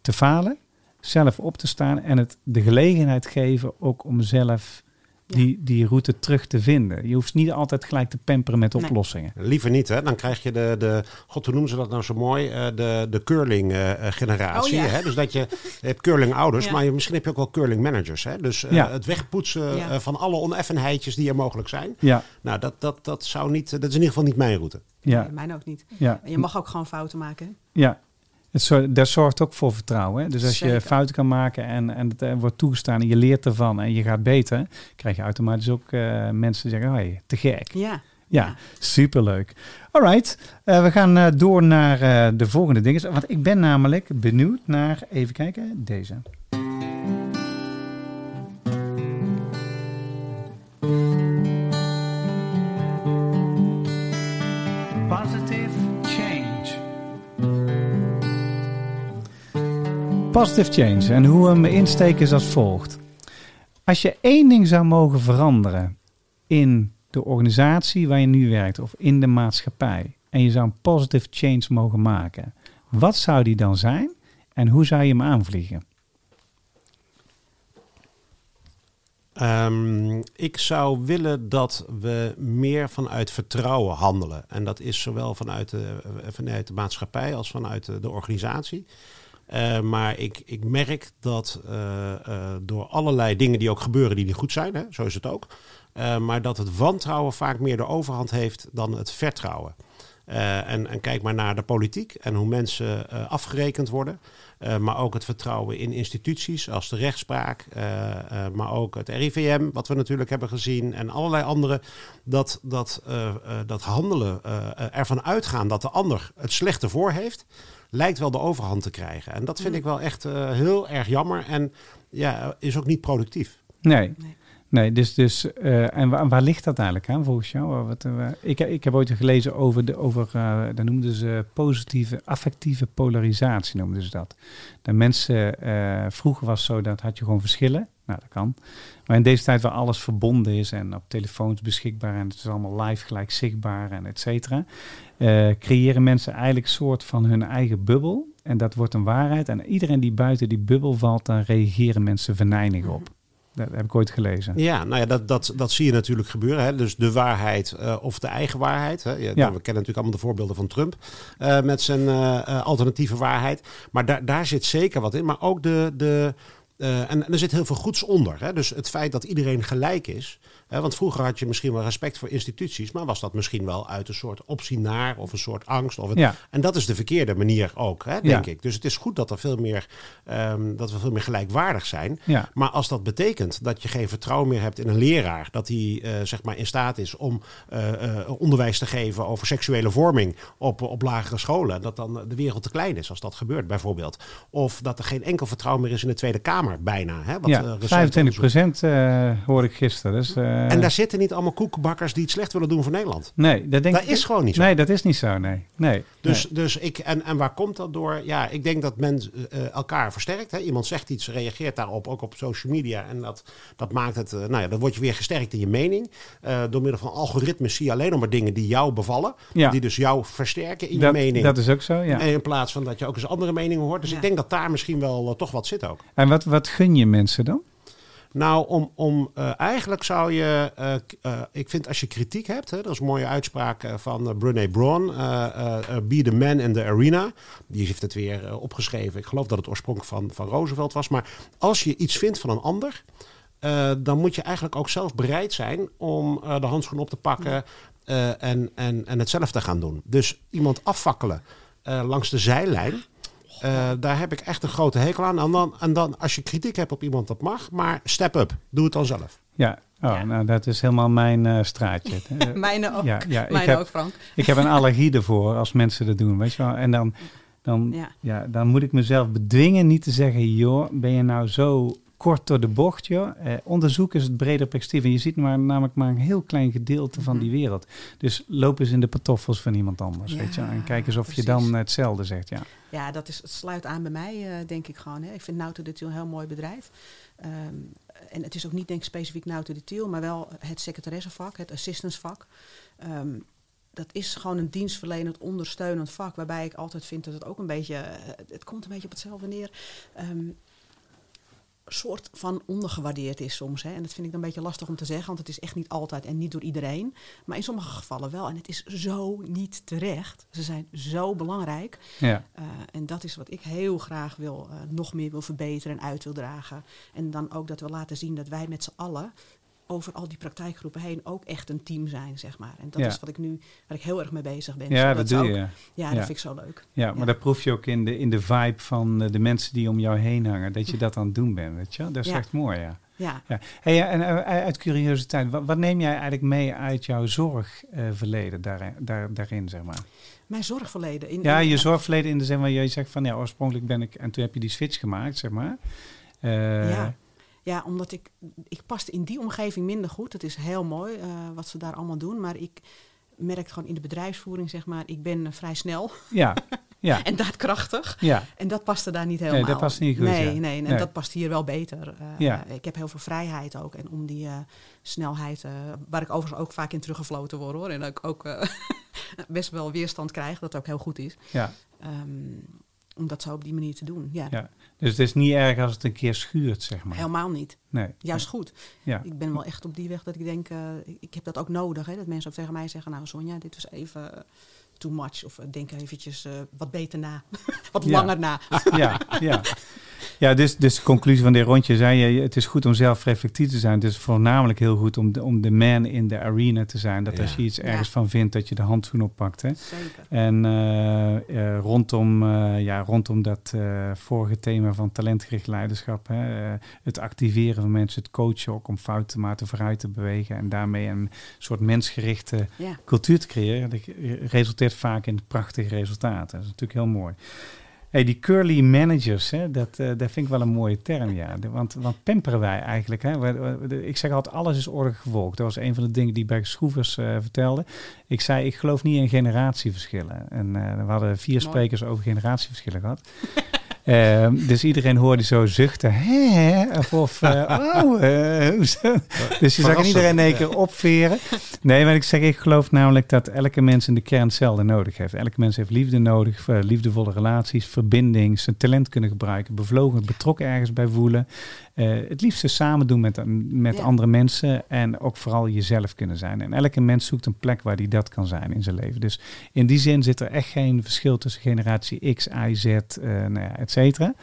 te falen, zelf op te staan en het de gelegenheid geven ook om zelf Ja. die, die route terug te vinden. Je hoeft niet altijd gelijk te pamperen met Nee. oplossingen. Liever niet, hè? Dan krijg je de, de god, hoe noemen ze dat nou zo mooi? Eh, de de curling-generatie. Oh, ja. hè? Dus dat je, je hebt curling-ouders, Ja. maar je, misschien heb je ook wel curling-managers. Hè? Dus eh, het wegpoetsen Ja. eh, van alle oneffenheidjes die er mogelijk zijn. Ja, Nou, dat, dat, dat, zou niet, dat is in ieder geval niet mijn route. ja, Nee, mijn ook niet. ja. En je mag ook gewoon fouten maken. hè? Ja, het dat zorgt ook voor vertrouwen. Hè? Dus als je fouten kan maken en, en het eh, wordt toegestaan en je leert ervan en je gaat beter, krijg je automatisch ook eh, mensen die zeggen, hey, te gek. Ja. Ja, superleuk. Alright, eh, we gaan door naar de volgende dingen. Want ik ben namelijk benieuwd naar, even kijken, deze. Positive change. En hoe hem insteken is als volgt. Als je één ding zou mogen veranderen in de organisatie waar je nu werkt of in de maatschappij en je zou een positive change mogen maken, wat zou die dan zijn en hoe zou je hem aanvliegen? Ehm, ik zou willen dat we meer vanuit vertrouwen handelen. En dat is zowel vanuit de, eh, vanuit de maatschappij als vanuit de organisatie. Eh, maar ik, ik merk dat eh, eh, door allerlei dingen die ook gebeuren die niet goed zijn, hè, zo is het ook. maar dat het wantrouwen vaak meer de overhand heeft dan het vertrouwen. En, en kijk maar naar de politiek en hoe mensen afgerekend worden. Maar ook het vertrouwen in instituties als de rechtspraak. maar ook het RIVM, wat we natuurlijk hebben gezien. En allerlei andere. Dat, dat, dat handelen ervan uitgaan dat de ander het slechte voor heeft. Lijkt wel de overhand te krijgen. En dat vind ik wel echt eh, heel erg jammer. En ja, is ook niet productief. Nee. Nee. Nee, dus, dus eh, en waar, waar ligt dat eigenlijk aan volgens jou? Wat, eh, ik, ik heb ooit gelezen over, de, over uh, dat noemden ze positieve affectieve polarisatie, noemden ze dat. De mensen, uh, vroeger was het zo, dat had je gewoon verschillen. Nou, dat kan. Maar in deze tijd waar alles verbonden is en op telefoons beschikbaar en het is allemaal live gelijk zichtbaar en et cetera, uh, creëren mensen eigenlijk een soort van hun eigen bubbel. En dat wordt een waarheid. En iedereen die buiten die bubbel valt, dan reageren mensen venijnig op. Dat heb ik ooit gelezen. Ja, nou ja, dat, dat, dat zie je natuurlijk gebeuren. Hè? Dus de waarheid uh, of de eigen waarheid. Hè? Ja, ja. We kennen natuurlijk allemaal de voorbeelden van Trump uh, met zijn uh, alternatieve waarheid. Maar daar, daar zit zeker wat in. Maar ook de. de en, en, er zit heel veel goeds onder. Hè? Dus het feit dat iedereen gelijk is. Hè? Want vroeger had je misschien wel respect voor instituties. Maar was dat misschien wel uit een soort optie naar. Of een soort angst. Of het, ja. En dat is de verkeerde manier ook, hè, denk ik. Dus het is goed dat, er veel meer, um, dat we veel meer gelijkwaardig zijn. Maar als dat betekent dat je geen vertrouwen meer hebt in een leraar. Dat hij uh, zeg maar in staat is om uh, onderwijs te geven over seksuele vorming op, op lagere scholen. Dat dan de wereld te klein is als dat gebeurt bijvoorbeeld. Of dat er geen enkel vertrouwen meer is in de Tweede Kamer bijna. Hè, wat, ja, 25 procent hoorde ik gisteren. Dus, en daar zitten niet allemaal koekenbakkers die het slecht willen doen voor Nederland. Nee, dat, denk dat ik, is gewoon niet zo. Nee, dat is niet zo. Nee. nee dus, nee. dus ik, en, en waar komt dat door? Ja, ik denk dat men uh, elkaar versterkt. Hè. Iemand zegt iets, reageert daarop, ook op social media. En dat, dat maakt het, uh, nou ja, dan word je weer gesterkt in je mening. Uh, door middel van algoritmes zie je alleen nog maar dingen die jou bevallen. Ja. Die dus jou versterken in dat, je mening. Dat is ook zo, ja. En in plaats van dat je ook eens andere meningen hoort. Dus Ja. ik denk dat daar misschien wel toch wat zit ook. En wat, wat gun je mensen dan? Nou, om, om uh, eigenlijk zou je, uh, uh, ik vind als je kritiek hebt, hè, dat is een mooie uitspraak van Brené Brown, be the man in the arena. Die heeft het weer opgeschreven. Ik geloof dat het oorspronkelijk van, van Roosevelt was. Maar als je iets vindt van een ander, dan moet je eigenlijk ook zelf bereid zijn om de handschoen op te pakken en, en, en het zelf te gaan doen. Dus iemand afvakkelen langs de zijlijn. Uh, daar heb ik echt een grote hekel aan. En dan, en dan, als je kritiek hebt op iemand, dat mag. Maar step up. Doe het dan zelf. Ja, oh, ja. nou dat is helemaal mijn uh, straatje. (laughs) Mijne ook. Ja, ja, Mijne ik heb, ook, Frank. Ik heb een allergie ervoor als mensen dat doen, weet je wel. En dan, dan, ja. ja. dan moet ik mezelf bedwingen niet te zeggen... joh, ben je nou zo kort door de bocht, joh. Eh, onderzoek is het breder perspectief. En je ziet maar, namelijk maar een heel klein gedeelte van die wereld. Dus loop eens in de pantoffels van iemand anders, ja, weet je. En kijk eens of precies. je dan hetzelfde zegt, ja. Ja, dat is, het sluit aan bij mij, uh, denk ik gewoon. Hè. Ik vind Nauta de Tiel een heel mooi bedrijf. Um, en het is ook niet denk ik specifiek Nauta de Tiel, maar wel het secretaressevak, het assistancevak. Um, dat is gewoon een dienstverlenend, ondersteunend vak. Waarbij ik altijd vind dat het ook een beetje... Het komt een beetje op hetzelfde neer. Um, soort van ondergewaardeerd is soms. Hè. En dat vind ik dan een beetje lastig om te zeggen, want het is echt niet altijd en niet door iedereen. Maar in sommige gevallen wel. En het is zo niet terecht. Ze zijn zo belangrijk. Ja. Uh, en dat is wat ik heel graag wil, uh, nog meer wil verbeteren en uit wil dragen. En dan ook dat we laten zien dat wij met z'n allen over al die praktijkgroepen heen ook echt een team zijn, zeg maar. En dat ja. is wat ik nu, waar ik heel erg mee bezig ben. Ja, dat doe ook, je. Ja, ja, dat vind ik zo leuk. Ja, maar dat proef je ook in de, in de vibe van de mensen die om jou heen hangen. Dat je dat aan het doen bent, weet je Dat is echt mooi, ja. Ja. ja. Hey, en uh, uit curiositeit, wat, wat, neem jij eigenlijk mee uit jouw zorgverleden daar, daar, daarin, zeg maar? Mijn zorgverleden? In, ja, in, je zorgverleden in de zin waar je zegt van, ja, oorspronkelijk ben ik... En toen heb je die switch gemaakt, zeg maar. Uh, ja. Ja, omdat ik, ik paste in die omgeving minder goed. Het is heel mooi uh, wat ze daar allemaal doen. Maar ik merk gewoon in de bedrijfsvoering, zeg maar, ik ben uh, vrij snel. Ja, (laughs) ja. en daadkrachtig. Ja. En dat paste daar niet helemaal. Nee, dat past niet goed. Nee, ja. nee, en nee. dat past hier wel beter. Uh, ja. Ik heb heel veel vrijheid ook. En om die snelheid, waar ik overigens ook vaak in teruggefloten word hoor. En dat ik ook (laughs) best wel weerstand krijg, dat ook heel goed is. Ja. Um, om dat zo op die manier te doen. Ja, Ja. Dus het is niet erg als het een keer schuurt, zeg maar. helemaal niet. Nee. Juist goed. Ja. Ik ben wel echt op die weg dat ik denk, eh, ik- heb dat ook nodig. Hè, dat mensen ook tegen mij zeggen, nou Sonja, dit was even eh, too much. Of eh, denk eventjes wat beter na. (laughs) wat Ja. langer na. ja, ja. (laughs) Ja, dus, dus de conclusie van dit rondje zei je, het is goed om zelf reflectief te zijn. Het is voornamelijk heel goed om de, om de man in de arena te zijn. Dat Ja. als je iets ergens Ja. van vindt, dat je de handschoen oppakt. Hè? Zeker. En eh, eh, rondom, eh, ja, rondom dat eh, vorige thema van talentgericht leiderschap, hè, het activeren van mensen, het coachen ook om fouten te maken, vooruit te bewegen en daarmee een soort mensgerichte Ja. cultuur te creëren, dat resulteert vaak in prachtige resultaten. Dat is natuurlijk heel mooi. Hey, die curly managers, hè, dat, eh, dat vind ik wel een mooie term, ja. Want, want pamperen wij eigenlijk. Hè? Ik zeg altijd, alles is orde gevolgd. Dat was een van de dingen die ik bij Schroevers eh, vertelde. Ik zei, ik geloof niet in generatieverschillen. En eh, we hadden vier Mooi. sprekers over generatieverschillen gehad. (laughs) Ehm, dus iedereen hoorde zo zuchten. Hè? Of, of eh, (laughs) oh, eh? Dus je zag iedereen in één keer opveren. Nee, maar ik zeg, ik geloof namelijk dat elke mens in de kern hetzelfde nodig heeft. Elke mens heeft liefde nodig, eh, liefdevolle relaties, verbinding, zijn talent kunnen gebruiken, bevlogen, betrokken ergens bij voelen. Eh, het liefste samen doen met, met Ja. andere mensen en ook vooral jezelf kunnen zijn. En elke mens zoekt een plek waar die dat kan zijn in zijn leven. Dus in die zin zit er echt geen verschil tussen generatie X, Y, Z, eh nou ja, et cetera.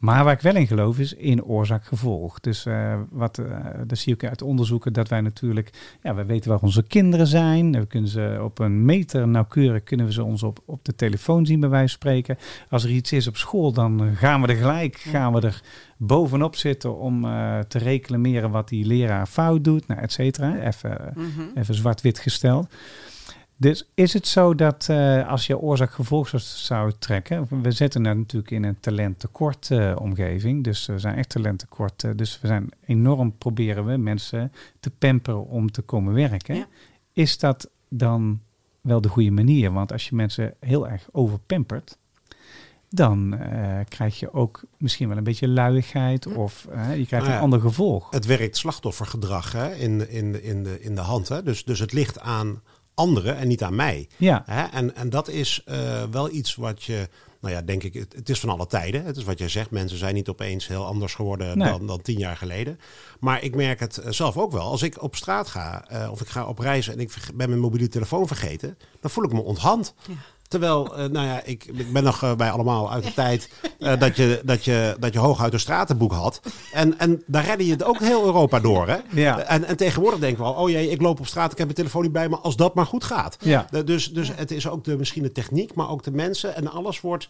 Maar waar ik wel in geloof is in oorzaak-gevolg. Dus eh, wat, eh dat zie ik uit onderzoeken dat wij natuurlijk, ja, we weten waar onze kinderen zijn. We kunnen ze op een meter nauwkeurig kunnen we ze ons op, op de telefoon zien bij wijze van spreken. Als er iets is op school, dan gaan we er gelijk, gaan we er bovenop zitten om eh, te reclameren wat die leraar fout doet, nou, et cetera. Even, Mhm. even zwart-wit gesteld. Dus is het zo dat eh, als je oorzaak-gevolg zou- zou trekken, we zitten nou natuurlijk in een talenttekort eh, omgeving, dus we zijn echt talenttekort, eh, dus we zijn enorm proberen we mensen te pamperen om te komen werken. Ja. Is dat dan wel de goede manier? Want als je mensen heel erg overpampert, dan eh, krijg je ook misschien wel een beetje luiigheid of je krijgt Nou ja. een ander gevolg. Het werkt slachtoffergedrag hè, in, in, in, de, in de hand. Hè? Dus, dus het ligt aan anderen en niet aan mij. Ja, Hè? En, en dat is eh, wel iets wat je, nou ja, denk ik, het, het is van alle tijden. Het is wat jij zegt, mensen zijn niet opeens heel anders geworden Nee. dan, dan tien jaar geleden. Maar ik merk het eh, zelf ook wel. Als ik op straat ga eh, of ik ga op reis en ik ben mijn mobiele telefoon vergeten, dan voel ik me onthand. Ja. Terwijl, eh, nou ja, ik, ik ben nog eh, bij allemaal uit de tijd eh, dat, je, dat, je, dat je hooguit een stratenboek had. En, en daar redde je het ook heel Europa door. Hè? Ja. En, en tegenwoordig denken we al, oh jee, ik loop op straat, ik heb mijn telefoon niet bij me, als dat maar goed gaat. ja. Dus, dus het is ook de, misschien de techniek, maar ook de mensen. En alles wordt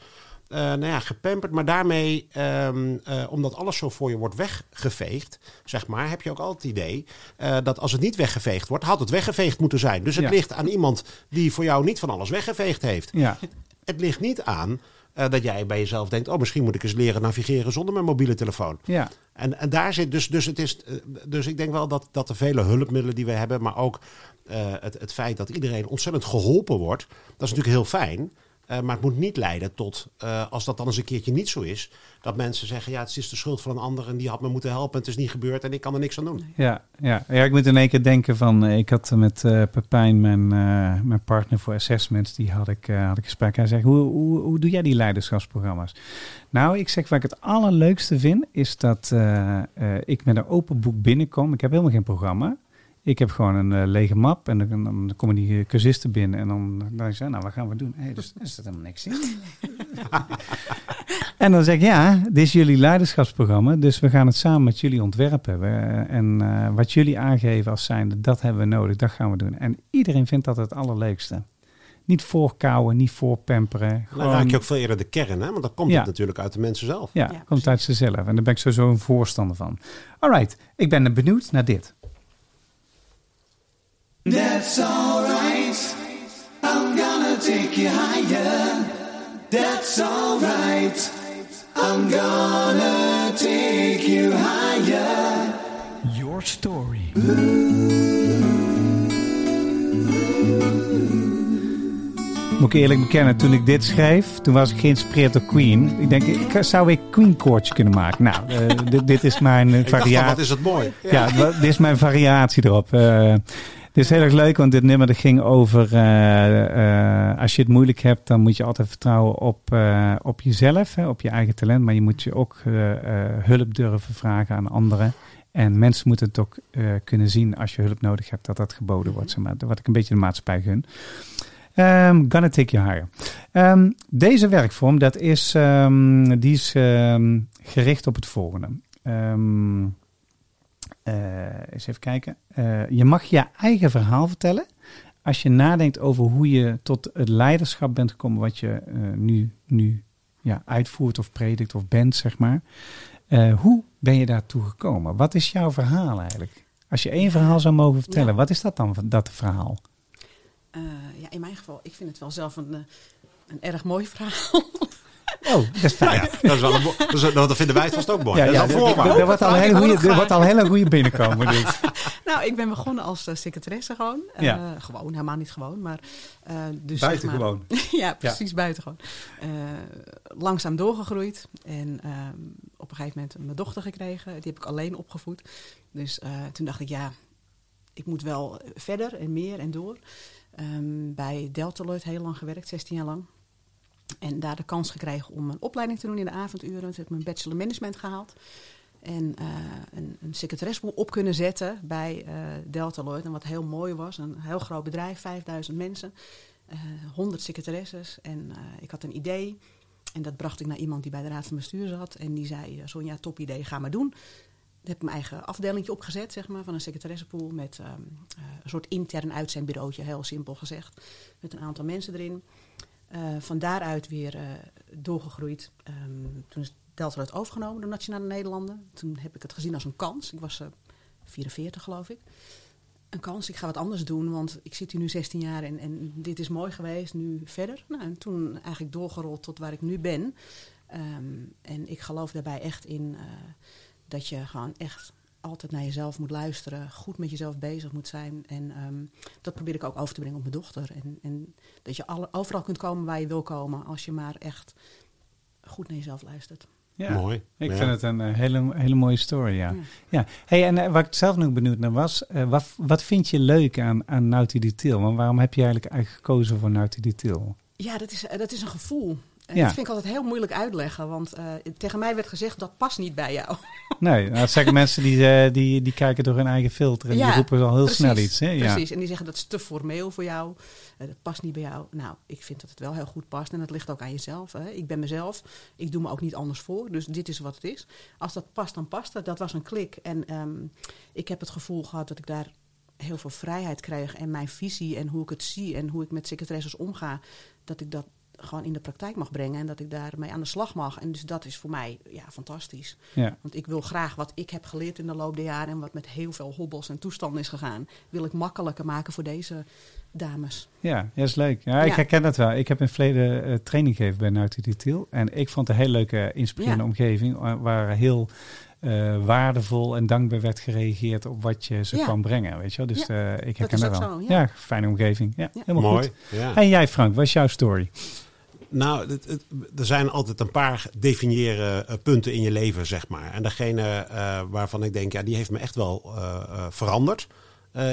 eh, nou ja, gepamperd. Maar daarmee, ehm, eh, omdat alles zo voor je wordt weggeveegd, zeg maar, heb je ook altijd het idee eh, dat als het niet weggeveegd wordt, had het weggeveegd moeten zijn. Dus het Ja. ligt aan iemand die voor jou niet van alles weggeveegd heeft. ja. Het ligt niet aan dat jij bij jezelf denkt, oh, misschien moet ik eens leren navigeren zonder mijn mobiele telefoon. ja. En, en daar zit dus, dus het is, dus ik denk wel dat, dat de vele hulpmiddelen die we hebben, maar ook het, het feit dat iedereen ontzettend geholpen wordt, dat is natuurlijk heel fijn. Eh, maar het moet niet leiden tot, eh, als dat dan eens een keertje niet zo is, dat mensen zeggen, ja, het is de schuld van een ander en die had me moeten helpen en het is niet gebeurd en ik kan er niks aan doen. Ja, ja. ja, ik moet in één keer denken van, eh, ik had met eh Pepijn, mijn, mijn partner voor assessments, die had ik, had ik gesprek. Hij zegt, hoe, hoe, hoe doe jij die leiderschapsprogramma's? Nou, ik zeg, wat ik het allerleukste vind, is dat ik met een open boek binnenkom. Ik heb helemaal geen programma. Ik heb gewoon een eh, lege map en dan, dan komen die eh, cursisten binnen en dan, dan denk ik, nou, wat gaan we doen? Hey, dus, er zit helemaal niks in. (laughs) En dan zeg ik, ja, dit is jullie leiderschapsprogramma, dus we gaan het samen met jullie ontwerpen. We, en eh, wat jullie aangeven als zijnde, dat hebben we nodig, dat gaan we doen. En iedereen vindt dat het allerleukste. Niet voorkouwen, niet voorpamperen. Dan Gewoon, raak je ook veel eerder de kern, hè? want dan komt Ja. het natuurlijk uit de mensen zelf. ja, Ja, komt uit zichzelf. En daar ben ik sowieso een voorstander van. Alright, ik ben benieuwd naar dit. That's alright. I'm gonna take you higher. That's alright. I'm gonna take you higher. Your story. Moet ik eerlijk bekennen, toen ik dit schreef, toen was ik geïnspireerd door Queen. Ik denk, ik, zou ik Queen koortje kunnen maken? Nou, eh, (laughs) dit, dit is mijn eh, variatie. wat is het mooi. Ja, dit is mijn variatie erop. Eh, Dit is heel erg leuk, want dit nummer dat ging over... eh, eh, als je het moeilijk hebt, dan moet je altijd vertrouwen op, eh, op jezelf, hè, op je eigen talent. Maar je moet je ook hulp durven vragen aan anderen. En mensen moeten het ook kunnen zien als je hulp nodig hebt, dat dat geboden wordt. Zeg maar. Wat ik een beetje de maatschappij gun. Ehm gonna take you higher. Ehm, deze werkvorm, dat is, ehm, die is gericht op het volgende. Eh, eens even kijken. Eh, je mag je eigen verhaal vertellen als je nadenkt over hoe je tot het leiderschap bent gekomen wat je eh, nu, nu ja, uitvoert of predikt of bent, zeg maar. Eh, hoe ben je daartoe gekomen? Wat is jouw verhaal eigenlijk? Als je één verhaal zou mogen vertellen, Ja. wat is dat dan, dat verhaal? Eh, ja, in mijn geval, ik vind het wel zelf een, eh, een erg mooi verhaal. (laughs) Oh, dat is fijn. Ja, dat, is wel een mo- dat, is- dat vinden wij het vast ook mooi. Ja, dat ja, is al een Ik hele hoor goede- het dat wordt al een hele goede binnenkomen. Dit. (laughs) nou, ik ben begonnen als eh, secretaresse gewoon. Eh, Ja. Gewoon, helemaal niet gewoon, maar... eh, dus zeg maar- Buitengewoon. (laughs) ja, precies, buitengewoon. Eh, langzaam doorgegroeid. En ehm, op een gegeven moment mijn dochter gekregen. Die heb ik alleen opgevoed. Dus eh, toen dacht ik, ja, ik moet wel verder en meer en door. Ehm, bij Deltaloid heel lang gewerkt, 16 jaar lang. En daar de kans gekregen om een opleiding te doen in de avonduren. Toen heb ik mijn bachelor management gehaald. En eh, een, een op kunnen zetten bij eh Deltaloid. En wat heel mooi was, een heel groot bedrijf, 5000 mensen. eh 100 secretaresses. En ik had een idee. En dat bracht ik naar iemand die bij de raad van bestuur zat. En die zei, Sonja, top idee, ga maar doen. Ik heb mijn eigen afdelingje opgezet, zeg maar, van een secretaressenpool. Met ehm, eh, een soort intern uitzendbureautje, heel simpel gezegd. Met een aantal mensen erin. Eh, van daaruit weer eh, doorgegroeid. Ehm, toen is Delta werd overgenomen door Nationale Nederlanden. Toen heb ik het gezien als een kans. Ik was eh 44, geloof ik. Een kans, ik ga wat anders doen, want ik zit hier nu 16 jaar en, en dit is mooi geweest, nu verder. Nou, en toen eigenlijk doorgerold tot waar ik nu ben. Ehm, en ik geloof daarbij echt in eh, dat je gewoon echt altijd naar jezelf moet luisteren, goed met jezelf bezig moet zijn. En ehm, dat probeer ik ook over te brengen op mijn dochter. En, en dat je alle, overal kunt komen waar je wil komen, als je maar echt goed naar jezelf luistert. Ja. Mooi. Ik Ja. vind het een eh, hele, hele mooie story, ja. Ja. ja. Hey, en eh, waar ik zelf nog benieuwd naar was, eh, wat, wat vind je leuk aan, aan Naughty Detail? Want waarom heb je eigenlijk eigenlijk gekozen voor Naughty Detail? Ja, dat is, dat is een gevoel. Ja. Dat vind ik altijd heel moeilijk uitleggen, want eh, tegen mij werd gezegd dat past niet bij jou. (laughs) Nee, nou, dat zeggen mensen die, eh, die, die kijken door hun eigen filter en die roepen al heel precies, snel iets. Hè? Ja. Precies, en die zeggen dat is te formeel voor jou, eh, dat past niet bij jou. Nou, ik vind dat het wel heel goed past en dat ligt ook aan jezelf. Hè. Ik ben mezelf, ik doe me ook niet anders voor, dus dit is wat het is. Als dat past, dan past het. Dat was een klik en ehm, ik heb het gevoel gehad dat ik daar heel veel vrijheid kreeg en mijn visie en hoe ik het zie en hoe ik met secretaresses omga, dat ik dat gewoon in de praktijk mag brengen en dat ik daarmee aan de slag mag. En dus dat is voor mij ja, fantastisch. Ja. Want ik wil graag wat ik heb geleerd in de loop der jaren en wat met heel veel hobbels en toestanden is gegaan, wil ik makkelijker maken voor deze dames. Ja, ja, is leuk. Ja, ik Ja. herken dat wel. Ik heb in het verleden eh, training gegeven bij Naughty Detail. En ik vond het een hele leuke, inspirerende Ja. omgeving. Waar, heel eh, waardevol en dankbaar werd gereageerd op wat je ze Ja. kwam brengen. Weet je wel? Dus Ja, eh, ik herken is dat, ook wel. zo, ja. ja. fijne omgeving. Ja, Ja. helemaal Mooi. goed. Ja. En jij Frank, wat is jouw story? Nou, het, het- er zijn altijd een paar definiëren eh, punten in je leven, zeg maar. En degene eh, waarvan ik denk, ja, die heeft me echt wel eh, veranderd.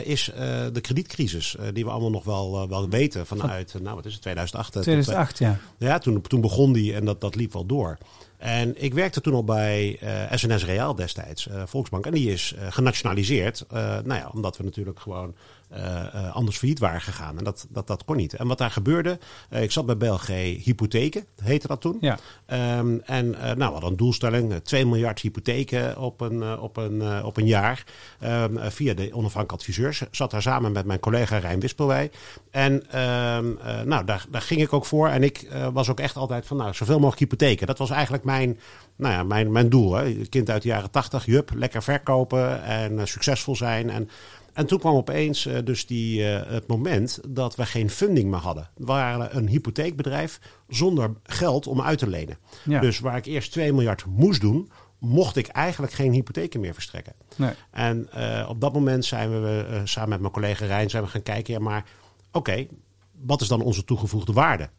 is de kredietcrisis, die we allemaal nog wel, wel weten vanuit, nou wat is het, 2008? eh, tot, eh, 2008, ja. ja, toen, toen begon die en dat, dat liep wel door. En ik werkte toen al bij eh, SNS Reaal destijds, eh, Volksbank. En die is eh, genationaliseerd. eh, nou ja, omdat we natuurlijk gewoon eh, eh, anders failliet waren gegaan. En dat, dat, dat kon niet. En wat daar gebeurde, eh, ik zat bij BLG Hypotheken, heette dat toen. Ja, Ehm, en eh, nou, we hadden een doelstelling, eh, 2 miljard hypotheken op een, eh, op een, eh, op een jaar. Ehm, eh, via de onafhankelijke adviseurs. Zat daar samen met mijn collega Rijn Wispelwij. En ehm, eh, nou, daar, daar ging ik ook voor. En ik eh, was ook echt altijd van nou, zoveel mogelijk hypotheken. Dat was eigenlijk mijn, nou ja, mijn, mijn doel. Hè. Kind uit de jaren 80, jup, lekker verkopen en eh, succesvol zijn. En en toen kwam opeens eh, dus die, eh, het moment dat we geen funding meer hadden. We waren een hypotheekbedrijf zonder geld om uit te lenen. Ja. Dus waar ik eerst 2 miljard moest doen, mocht ik eigenlijk geen hypotheken meer verstrekken. nee. En op dat moment zijn we samen met mijn collega Rijn zijn we gaan kijken, ja maar oké, wat is dan onze toegevoegde waarde?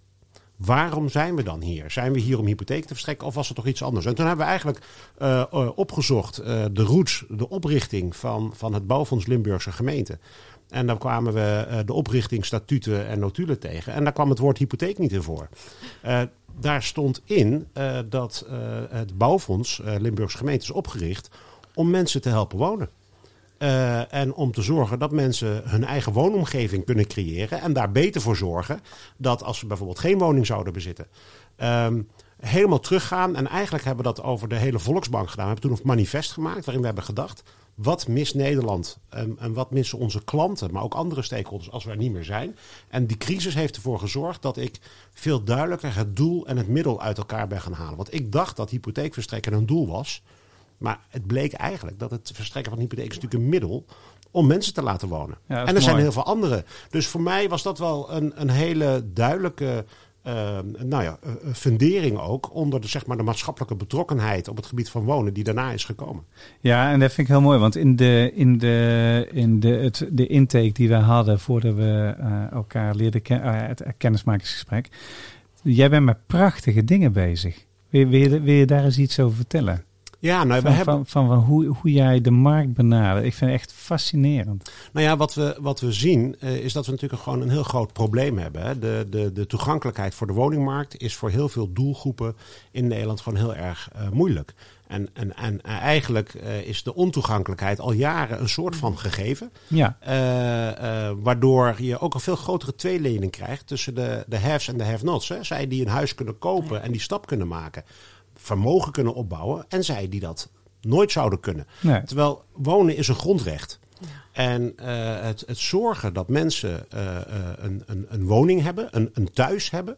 Waarom zijn we dan hier? Zijn we hier om hypotheek te verstrekken of was het toch iets anders? En toen hebben we eigenlijk eh, eh, opgezocht eh, de roots, de oprichting van, van het Bouwfonds Limburgse gemeente. En dan kwamen we de oprichting, statuten en notulen tegen. En daar kwam het woord hypotheek niet in voor. Daar stond in dat het bouwfonds Limburgse gemeente is opgericht om mensen te helpen wonen. Eh, en om te zorgen dat mensen hun eigen woonomgeving kunnen creëren. En daar beter voor zorgen dat als ze bijvoorbeeld geen woning zouden bezitten. ehm, helemaal teruggaan. En eigenlijk hebben we dat over de hele Volksbank gedaan. We hebben toen een manifest gemaakt waarin we hebben gedacht. Wat mist Nederland en, en wat missen onze klanten, maar ook andere stakeholders als we er niet meer zijn? En die crisis heeft ervoor gezorgd dat ik veel duidelijker het doel en het middel uit elkaar ben gaan halen. Want ik dacht dat hypotheekverstrekken een doel was. Maar het bleek eigenlijk dat het verstrekken van hypotheek is natuurlijk een middel om mensen te laten wonen. Ja, en er zijn heel veel andere. Dus voor mij was dat wel een, een hele duidelijke eh, nou ja, eh, eh, fundering ook onder de, zeg maar, de maatschappelijke betrokkenheid op het gebied van wonen die daarna is gekomen. Ja, en dat vind ik heel mooi, want in de, in de, in de, het, de intake die we hadden voordat we elkaar leerden kennen, het kennismakingsgesprek, jij bent met prachtige dingen bezig. Wil, je- wil, je, wil je daar eens iets over vertellen? Ja, nou, we Van, hebben, van, van, van hoe, hoe jij de markt benadert. Ik vind het echt fascinerend. Nou ja, wat we, wat we zien eh, is dat we natuurlijk gewoon een heel groot probleem hebben. Hè. De, de, de toegankelijkheid voor de woningmarkt is voor heel veel doelgroepen in Nederland gewoon heel erg eh, moeilijk. En, en, en eigenlijk eh, is de ontoegankelijkheid al jaren een soort van gegeven. Ja, waardoor je ook een veel grotere tweelening krijgt tussen de, de haves en de have-nots. Zij die een huis kunnen kopen en die stap kunnen maken, vermogen kunnen opbouwen. En zij die dat nooit zouden kunnen. nee. Terwijl wonen is een grondrecht. En eh, het, het zorgen dat mensen eh, eh, een, een, een woning hebben, een, een thuis hebben.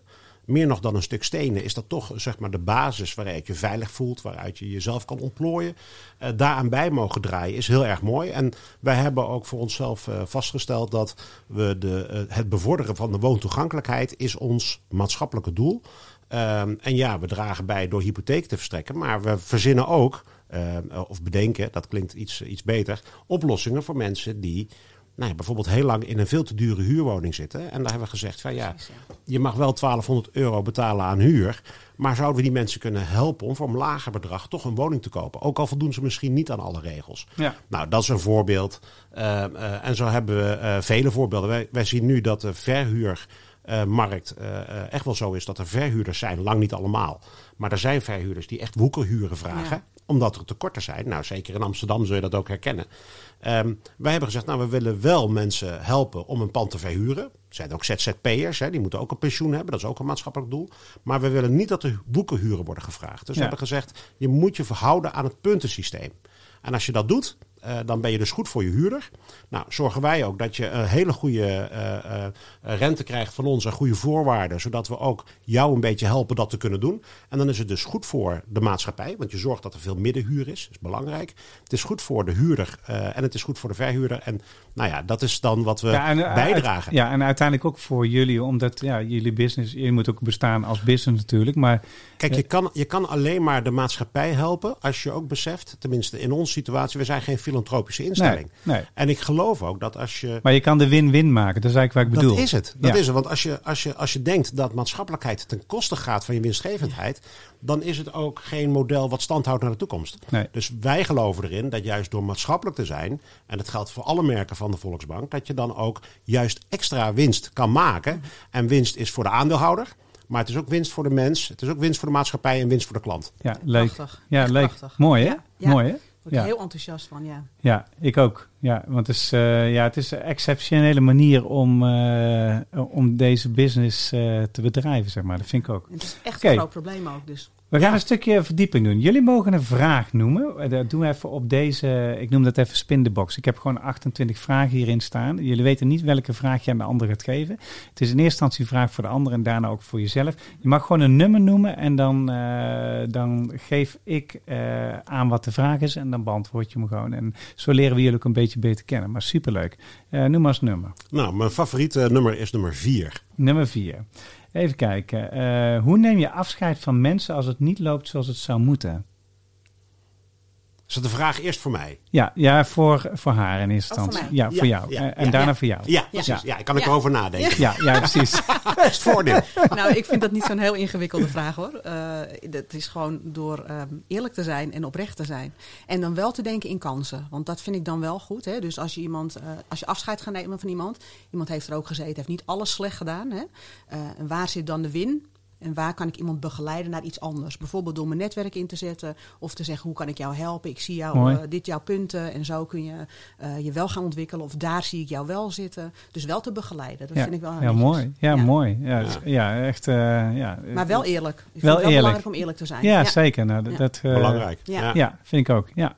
Meer nog dan een stuk stenen is dat toch zeg maar, de basis waaruit je veilig voelt, waaruit je jezelf kan ontplooien. Eh, daaraan bij mogen draaien is heel erg mooi. En wij hebben ook voor onszelf eh, vastgesteld dat we de, het bevorderen van de woontoegankelijkheid is ons maatschappelijke doel. Ehm, en ja, we dragen bij door hypotheek te verstrekken, maar we verzinnen ook, ehm, of bedenken, dat klinkt iets, iets beter, oplossingen voor mensen die nou ja, bijvoorbeeld heel lang in een veel te dure huurwoning zitten. En daar hebben we gezegd van ja, je mag wel 1200 euro betalen aan huur, maar zouden we die mensen kunnen helpen om voor een lager bedrag toch een woning te kopen? Ook al voldoen ze misschien niet aan alle regels. Ja. Nou, dat is een voorbeeld. Ehm, eh, en zo hebben we eh, vele voorbeelden. Wij, wij zien nu dat de verhuurmarkt eh, eh, echt wel zo is dat er verhuurders zijn, lang niet allemaal. Maar er zijn verhuurders die echt woekerhuren vragen, Ja. omdat er tekorten zijn. Nou, zeker in Amsterdam zul je dat ook herkennen. Ehm, wij hebben gezegd, nou, we willen wel mensen helpen om een pand te verhuren. Er zijn ook ZZP'ers, hè, die moeten ook een pensioen hebben. Dat is ook een maatschappelijk doel. Maar we willen niet dat er woekerhuren worden gevraagd. Dus Ja. we hebben gezegd, je moet je verhouden aan het puntensysteem. En als je dat doet, eh, dan ben je dus goed voor je huurder. Nou, zorgen wij ook dat je een hele goede eh, eh, rente krijgt van ons en goede voorwaarden, zodat we ook jou een beetje helpen dat te kunnen doen. En dan is het dus goed voor de maatschappij, want je zorgt dat er veel middenhuur is. Dat is belangrijk. Het is goed voor de huurder en het is goed voor de verhuurder. En nou ja, dat is dan wat we Ja, en, bijdragen. ja, en uiteindelijk ook voor jullie, omdat ja, jullie business, je moet ook bestaan als business natuurlijk, maar Kijk, je kan, je kan alleen maar de maatschappij helpen als je ook beseft, tenminste in onze situatie, we zijn geen filantropische instelling. nee, nee. En ik geloof ook dat als je Maar je kan de win-win maken, dat is eigenlijk wat ik bedoel. Dat is het. Dat Ja. is het. Want als je, als, je, als je denkt dat maatschappelijkheid ten koste gaat van je winstgevendheid, dan is het ook geen model wat standhoudt naar de toekomst. Nee. Dus wij geloven erin dat juist door maatschappelijk te zijn, en dat geldt voor alle merken van de Volksbank, dat je dan ook juist extra winst kan maken. En winst is voor de aandeelhouder, maar het is ook winst voor de mens, het is ook winst voor de maatschappij en winst voor de klant. Ja, leuk. Prachtig. Ja, leuk. prachtig. Mooi hè? Ja. Mooi hè? Word ik Ja. heel enthousiast van, ja. Ja, ik ook. Ja, want het is, eh, ja, het is een exceptionele manier om, eh, om deze business eh, te bedrijven, zeg maar. Dat vind ik ook. En het is echt een groot probleem ook, dus. We gaan een stukje verdieping doen. Jullie mogen een vraag noemen. Eh, Dat doen we even op deze, ik noem dat even spin the box. Ik heb gewoon 28 vragen hierin staan. Jullie weten niet welke vraag je aan de ander gaat geven. Het is in eerste instantie een vraag voor de ander en daarna ook voor jezelf. Je mag gewoon een nummer noemen en dan, eh, dan geef ik eh, aan wat de vraag is en dan beantwoord je hem gewoon. En zo leren we jullie ook een beetje beter kennen. Maar superleuk. Noem maar eens nummer. Nou, mijn favoriete nummer is nummer 4. Nummer 4. Even kijken. Eh, hoe neem je afscheid van mensen als het niet loopt zoals het zou moeten? Is dat de vraag eerst voor mij? Ja, ja voor, voor haar in eerste Oh, voor instantie. mij. ja, voor Ja, jou. ja, en ja, daarna ja. voor jou. Ja, precies. Ja, ik kan ik Ja. erover nadenken. Ja, ja, precies. (laughs) (laughs) Best voordeel. Nou, ik vind dat niet zo'n heel ingewikkelde vraag hoor. Eh dat is gewoon door ehm, eerlijk te zijn en oprecht te zijn. En dan wel te denken in kansen. Want dat vind ik dan wel goed. Hè? Dus als je, iemand, eh, als je afscheid gaat nemen van iemand. Iemand heeft er ook gezeten, heeft niet alles slecht gedaan. Hè? Eh, en waar zit dan de win? En waar kan ik iemand begeleiden naar iets anders? Bijvoorbeeld door mijn netwerk in te zetten. Of te zeggen, hoe kan ik jou helpen? Ik zie jou, Mooi. eh, dit jouw punten. En zo kun je eh, je wel gaan ontwikkelen. Of daar zie ik jou wel zitten. Dus wel te begeleiden. Dat ja, vind ik wel heel ja, netjes. mooi. Ja, Ja. mooi. Ja, ja. ja echt. eh, ja. Maar wel eerlijk. Ik vind Wel het wel eerlijk. belangrijk om eerlijk te zijn. Ja, zeker. Nou, dat, Ja. dat, eh, Belangrijk. Ja. Ja. Ja, vind ik ook. Ja,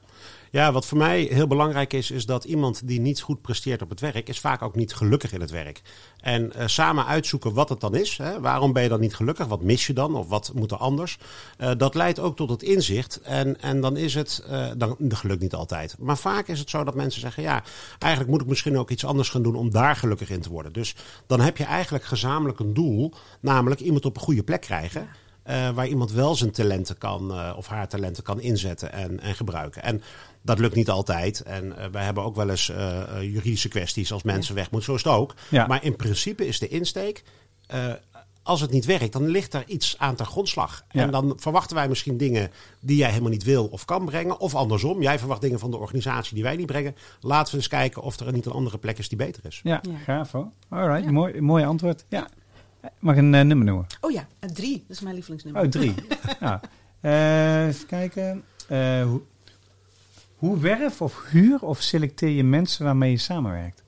Ja, wat voor mij heel belangrijk is, is dat iemand die niet goed presteert op het werk, is vaak ook niet gelukkig in het werk. En eh, samen uitzoeken wat het dan is. Hè? Waarom ben je dan niet gelukkig? Wat mis je dan? Of wat moet er anders? Eh, dat leidt ook tot het inzicht. En, en dan is het, eh dan, dat gelukt niet altijd. Maar vaak is het zo dat mensen zeggen, ja, eigenlijk moet ik misschien ook iets anders gaan doen om daar gelukkig in te worden. Dus dan heb je eigenlijk gezamenlijk een doel, namelijk iemand op een goede plek krijgen. Waar iemand wel zijn talenten kan, of haar talenten kan inzetten en, en gebruiken. En dat lukt niet altijd. En eh, wij hebben ook wel eens eh, eh, juridische kwesties als mensen weg moeten. Zo is het ook. Ja. Maar in principe is de insteek. eh, als het niet werkt, dan ligt daar iets aan ter grondslag. Ja. En dan verwachten wij misschien dingen die jij helemaal niet wil of kan brengen. Of andersom, jij verwacht dingen van de organisatie die wij niet brengen. Laten we eens kijken of er niet een andere plek is die beter is. ja, Ja. gaaf hoor. All right, Ja. mooi, mooi antwoord. Ja. Mag ik een eh, nummer noemen? Oh ja, een drie. Dat is mijn lievelingsnummer. Oh, drie. (laughs) ja. Eh, even kijken. Eh, hoe, werf of huur of selecteer je mensen waarmee je samenwerkt?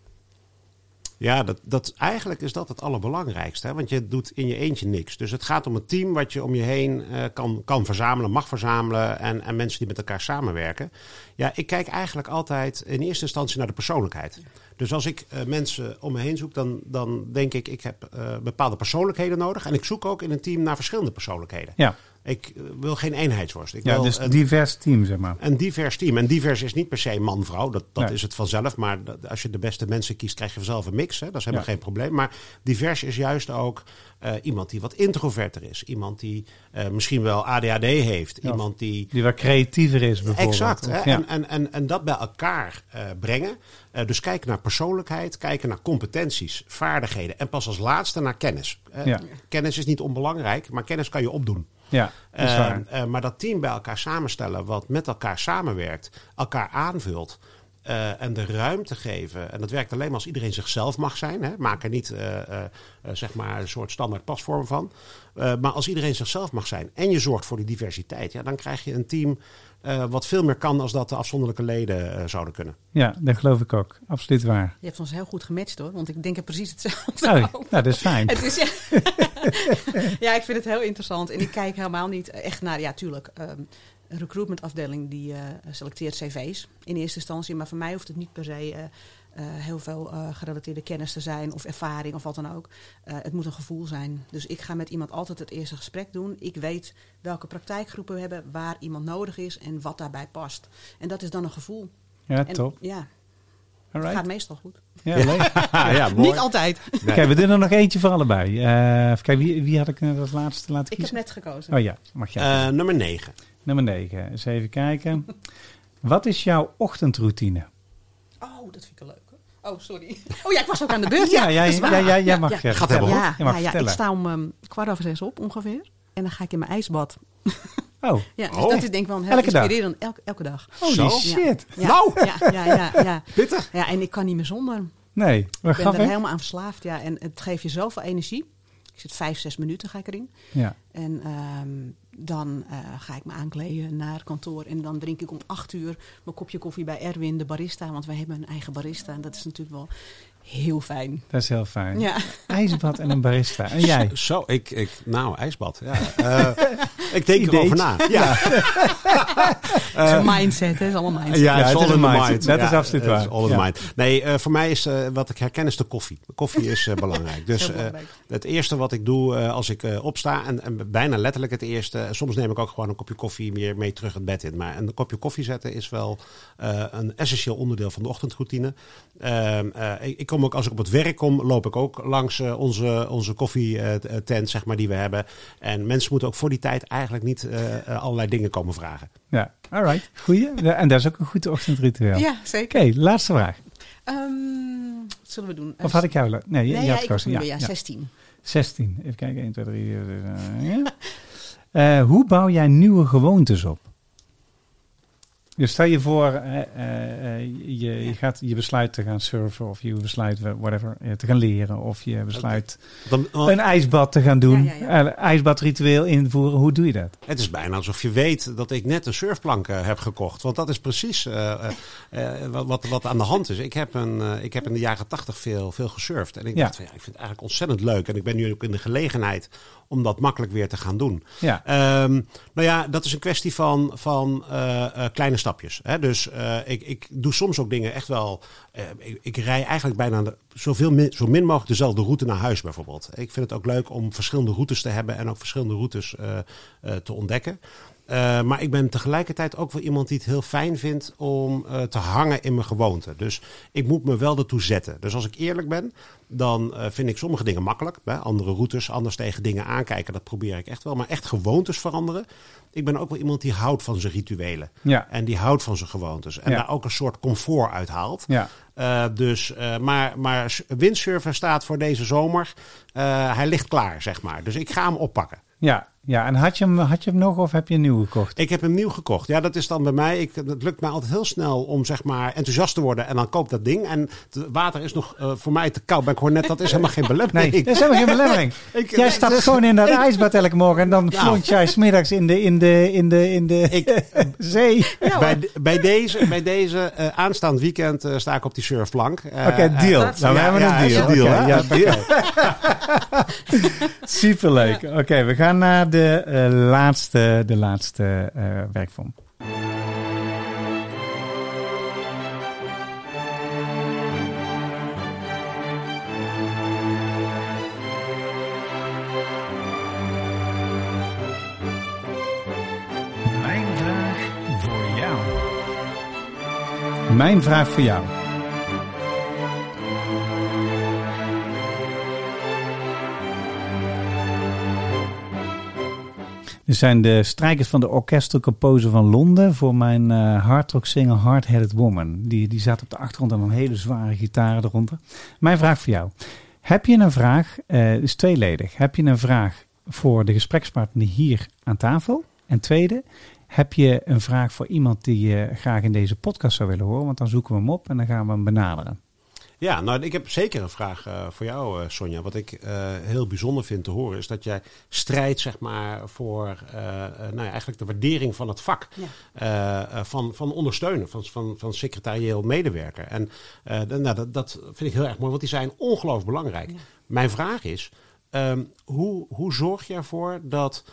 Ja, dat, dat, eigenlijk is dat het allerbelangrijkste. Hè? Want je doet in je eentje niks. Dus het gaat om een team wat je om je heen eh, kan, kan verzamelen, mag verzamelen. En, en mensen die met elkaar samenwerken. Ja, ik kijk eigenlijk altijd in eerste instantie naar de persoonlijkheid. Dus als ik eh, mensen om me heen zoek, dan, dan denk ik, ik heb eh, bepaalde persoonlijkheden nodig. En ik zoek ook in een team naar verschillende persoonlijkheden. Ja, Ik eh, wil geen eenheidsworst. Ik ja wil dus een- divers team, zeg maar. een divers team. En divers is niet per se man-vrouw. Dat, dat Nee. is het vanzelf. Maar als je de beste mensen kiest, krijg je vanzelf een mix. Hè? Dat is helemaal Ja. geen probleem. Maar divers is juist ook eh, iemand die wat introverter is. Iemand die eh, misschien wel ADHD heeft. Ja. Iemand die... Die wat creatiever is, bijvoorbeeld. Exact. Hè? Of- ja. En, en, en, en dat bij elkaar brengen. Dus kijken naar persoonlijkheid, kijken naar competenties, vaardigheden. En pas als laatste naar kennis. Kennis is niet onbelangrijk, maar kennis kan je opdoen. Ja, dat is Eh, eh, maar dat team bij elkaar samenstellen, wat met elkaar samenwerkt, elkaar aanvult. eh, en de ruimte geven. En dat werkt alleen maar als iedereen zichzelf mag zijn. Hè. Maak er niet zeg maar een soort standaard pasvorm van. Maar als iedereen zichzelf mag zijn en je zorgt voor die diversiteit, ja, dan krijg je een team eh, wat veel meer kan als dat de afzonderlijke leden eh, zouden kunnen. Ja, dat geloof ik ook. Absoluut waar. Je hebt ons heel goed gematcht hoor, want ik denk er precies hetzelfde Oh, over. nou, dat is fijn. Het is, ja. ja, ik vind het heel interessant. En ik kijk helemaal niet echt naar, ja, tuurlijk. ehm, een recruitmentafdeling die eh, selecteert cv's in eerste instantie. Maar voor mij hoeft het niet per se eh, heel veel eh, gerelateerde kennis te zijn of ervaring of wat dan ook. Eh, het moet een gevoel zijn. Dus ik ga met iemand altijd het eerste gesprek doen. Ik weet welke praktijkgroepen we hebben, waar iemand nodig is en wat daarbij past. En dat is dan een gevoel. Ja, En, top. Ja, All gaat right. meestal goed. Ja, leuk. (laughs) ja, Niet altijd. Oké, we doen er nog eentje voor allebei. Eh even kijken, wie, wie had ik net als laatste laten Ik heb kiezen? net gekozen. Oh ja, mag jij. Eh, nummer 9. Nummer 9. Eens even kijken. Wat is jouw ochtendroutine? Oh, dat vind ik een leuke. Oh, sorry. Oh ja, ik was ook aan de beurt. (laughs) Ja, Ja, waar. ja, jij, Ja, mag ja. Gaat vertellen. Ja, Je mag ja, ja, vertellen. ik sta om ehm, kwart over zes op ongeveer. En dan ga ik in mijn ijsbad. Oh, (laughs) Ja, dus Oh. dat is denk ik wel een heel Elke dag? Elke, elke dag. holy Zo. shit. Ja, Nou. Ja, ja, ja, ja. (laughs) Pittig. ja, en ik kan niet meer zonder. Nee, wat Ik ben er helemaal aan verslaafd. Ja, en het geeft je zoveel energie. Ik zit vijf, zes minuten ga ik erin. Ja. En ehm, dan eh, ga ik me aankleden naar kantoor. En dan drink ik om acht uur mijn kopje koffie bij Erwin, de barista. Want wij hebben een eigen barista. En dat is natuurlijk wel heel fijn. Dat is heel fijn. Ja. IJsbad en een barista. En jij? (laughs) Zo, ik, ik, nou, ijsbad. Ja. Eh, ik denk erover na. Ja, (laughs) Het is een mindset, hè? Is allemaal mindset. Ja, het all is in the mindset. mind. Dat is absoluut waar. is all in mind. Nee, eh, voor mij is eh, wat ik herken is de koffie. Koffie is eh, belangrijk. Dus eh, belangrijk. het eerste wat ik doe eh, als ik eh, opsta, en, en bijna letterlijk het eerste, Eh, soms neem ik ook gewoon een kopje koffie meer mee terug het bed in. Maar een kopje koffie zetten is wel eh, een essentieel onderdeel van de ochtendroutine. Ehm, eh, ik, ik kom ook, als ik op het werk kom, loop ik ook langs eh, onze, onze koffietent, zeg maar, die we hebben. En mensen moeten ook voor die tijd eigenlijk niet eh, eh, allerlei dingen komen vragen. Ja, alright. Goeie. En dat is ook een goed ochtendritueel. Ja, Oké, zeker. laatste vraag. Ehm, wat zullen we doen? Of had ik jou... Nee, Nee, je ja, had gekozen. ja, Ja, ja, ja. 16. 16. Even kijken. 1, 2, 3. eh, ja. Eh, hoe bouw jij nieuwe gewoontes op? Dus stel je voor, eh, eh, eh, je, je, gaat, je besluit te gaan surfen of je besluit whatever, te gaan leren of je besluit Dan, een ijsbad te gaan doen, Ja, ijsbadritueel invoeren. Hoe doe je dat? Het is bijna alsof je weet dat ik net een surfplank heb gekocht. Want dat is precies wat, wat, wat aan de hand is. Ik heb, een, ik heb in de jaren tachtig veel, veel gesurfd. En ik dacht, van, ja, ik vind het eigenlijk ontzettend leuk. En ik ben nu ook in de gelegenheid om dat makkelijk weer te gaan doen. Ja, Ehm, nou ja, dat is een kwestie van, van kleine stapjes. Hè? Dus eh, ik, ik doe soms ook dingen echt wel. eh, ik, ik rij eigenlijk bijna de- zoveel min, zo min mogelijk dezelfde route naar huis bijvoorbeeld. Ik vind het ook leuk om verschillende routes te hebben en ook verschillende routes eh, te ontdekken. Eh, maar ik ben tegelijkertijd ook wel iemand die het heel fijn vindt om eh, te hangen in mijn gewoonte. Dus ik moet me wel ertoe zetten. Dus als ik eerlijk ben, dan eh, vind ik sommige dingen makkelijk. Hè? Andere routes, anders tegen dingen aankijken, dat probeer ik echt wel. Maar echt gewoontes veranderen. Ik ben ook wel iemand die houdt van zijn rituelen. ja, En die houdt van zijn gewoontes. En Ja. daar ook een soort comfort uit haalt. ja. Dus, maar, maar windsurfen staat voor deze zomer. hij ligt klaar, zeg maar. Dus ik ga hem oppakken. Ja, ja. en had je, hem, had je hem nog of heb je een nieuwe gekocht? Ik heb hem nieuw gekocht. Ja, dat is dan bij mij. Ik, het lukt mij altijd heel snel om zeg maar enthousiast te worden. En dan koop dat ding. En het water is nog eh, voor mij te koud. Maar ik hoor net, dat is helemaal geen Nee, belemmering. dat is helemaal geen belemmering. (laughs) Ik- Jij nee, stapt dus- gewoon in dat ijsbad elke morgen en dan Nou. plonk jij smiddags in de, in de, in de, in de Ik- (laughs) zee. bij, bij deze, bij deze eh, aanstaand weekend eh, sta ik op die surfplank. Oké, deal. nou, we ja, hebben ja, een deal. een deal, hè? ja, deal. (laughs) Superleuk. Oké, we gaan naar de eh, laatste, de laatste eh, werkvorm. Mijn vraag voor jou. Dit zijn de strijkers van de Orchestral van Londen voor mijn eh hardrock singer Hard Headed Woman. Die, die zaten op de achtergrond en een hele zware gitaar eronder. Mijn vraag voor jou. Heb je een vraag, is tweeledig. Heb je een vraag voor de gesprekspartner hier aan tafel? En tweede, heb je een vraag voor iemand die je graag in deze podcast zou willen horen? Want dan zoeken we hem op en dan gaan we hem benaderen. Ja, nou, ik heb zeker een vraag eh, voor jou, eh, Sonja. Wat ik eh, heel bijzonder vind te horen, is dat jij strijdt, zeg maar, voor nou ja, eigenlijk de waardering van het vak. Ja. Van, van ondersteunen, van, van, van secretarieel medewerker. En nou, dat, dat vind ik heel erg mooi, want die zijn ongelooflijk belangrijk. Ja. Mijn vraag is, ehm, hoe, hoe zorg je ervoor dat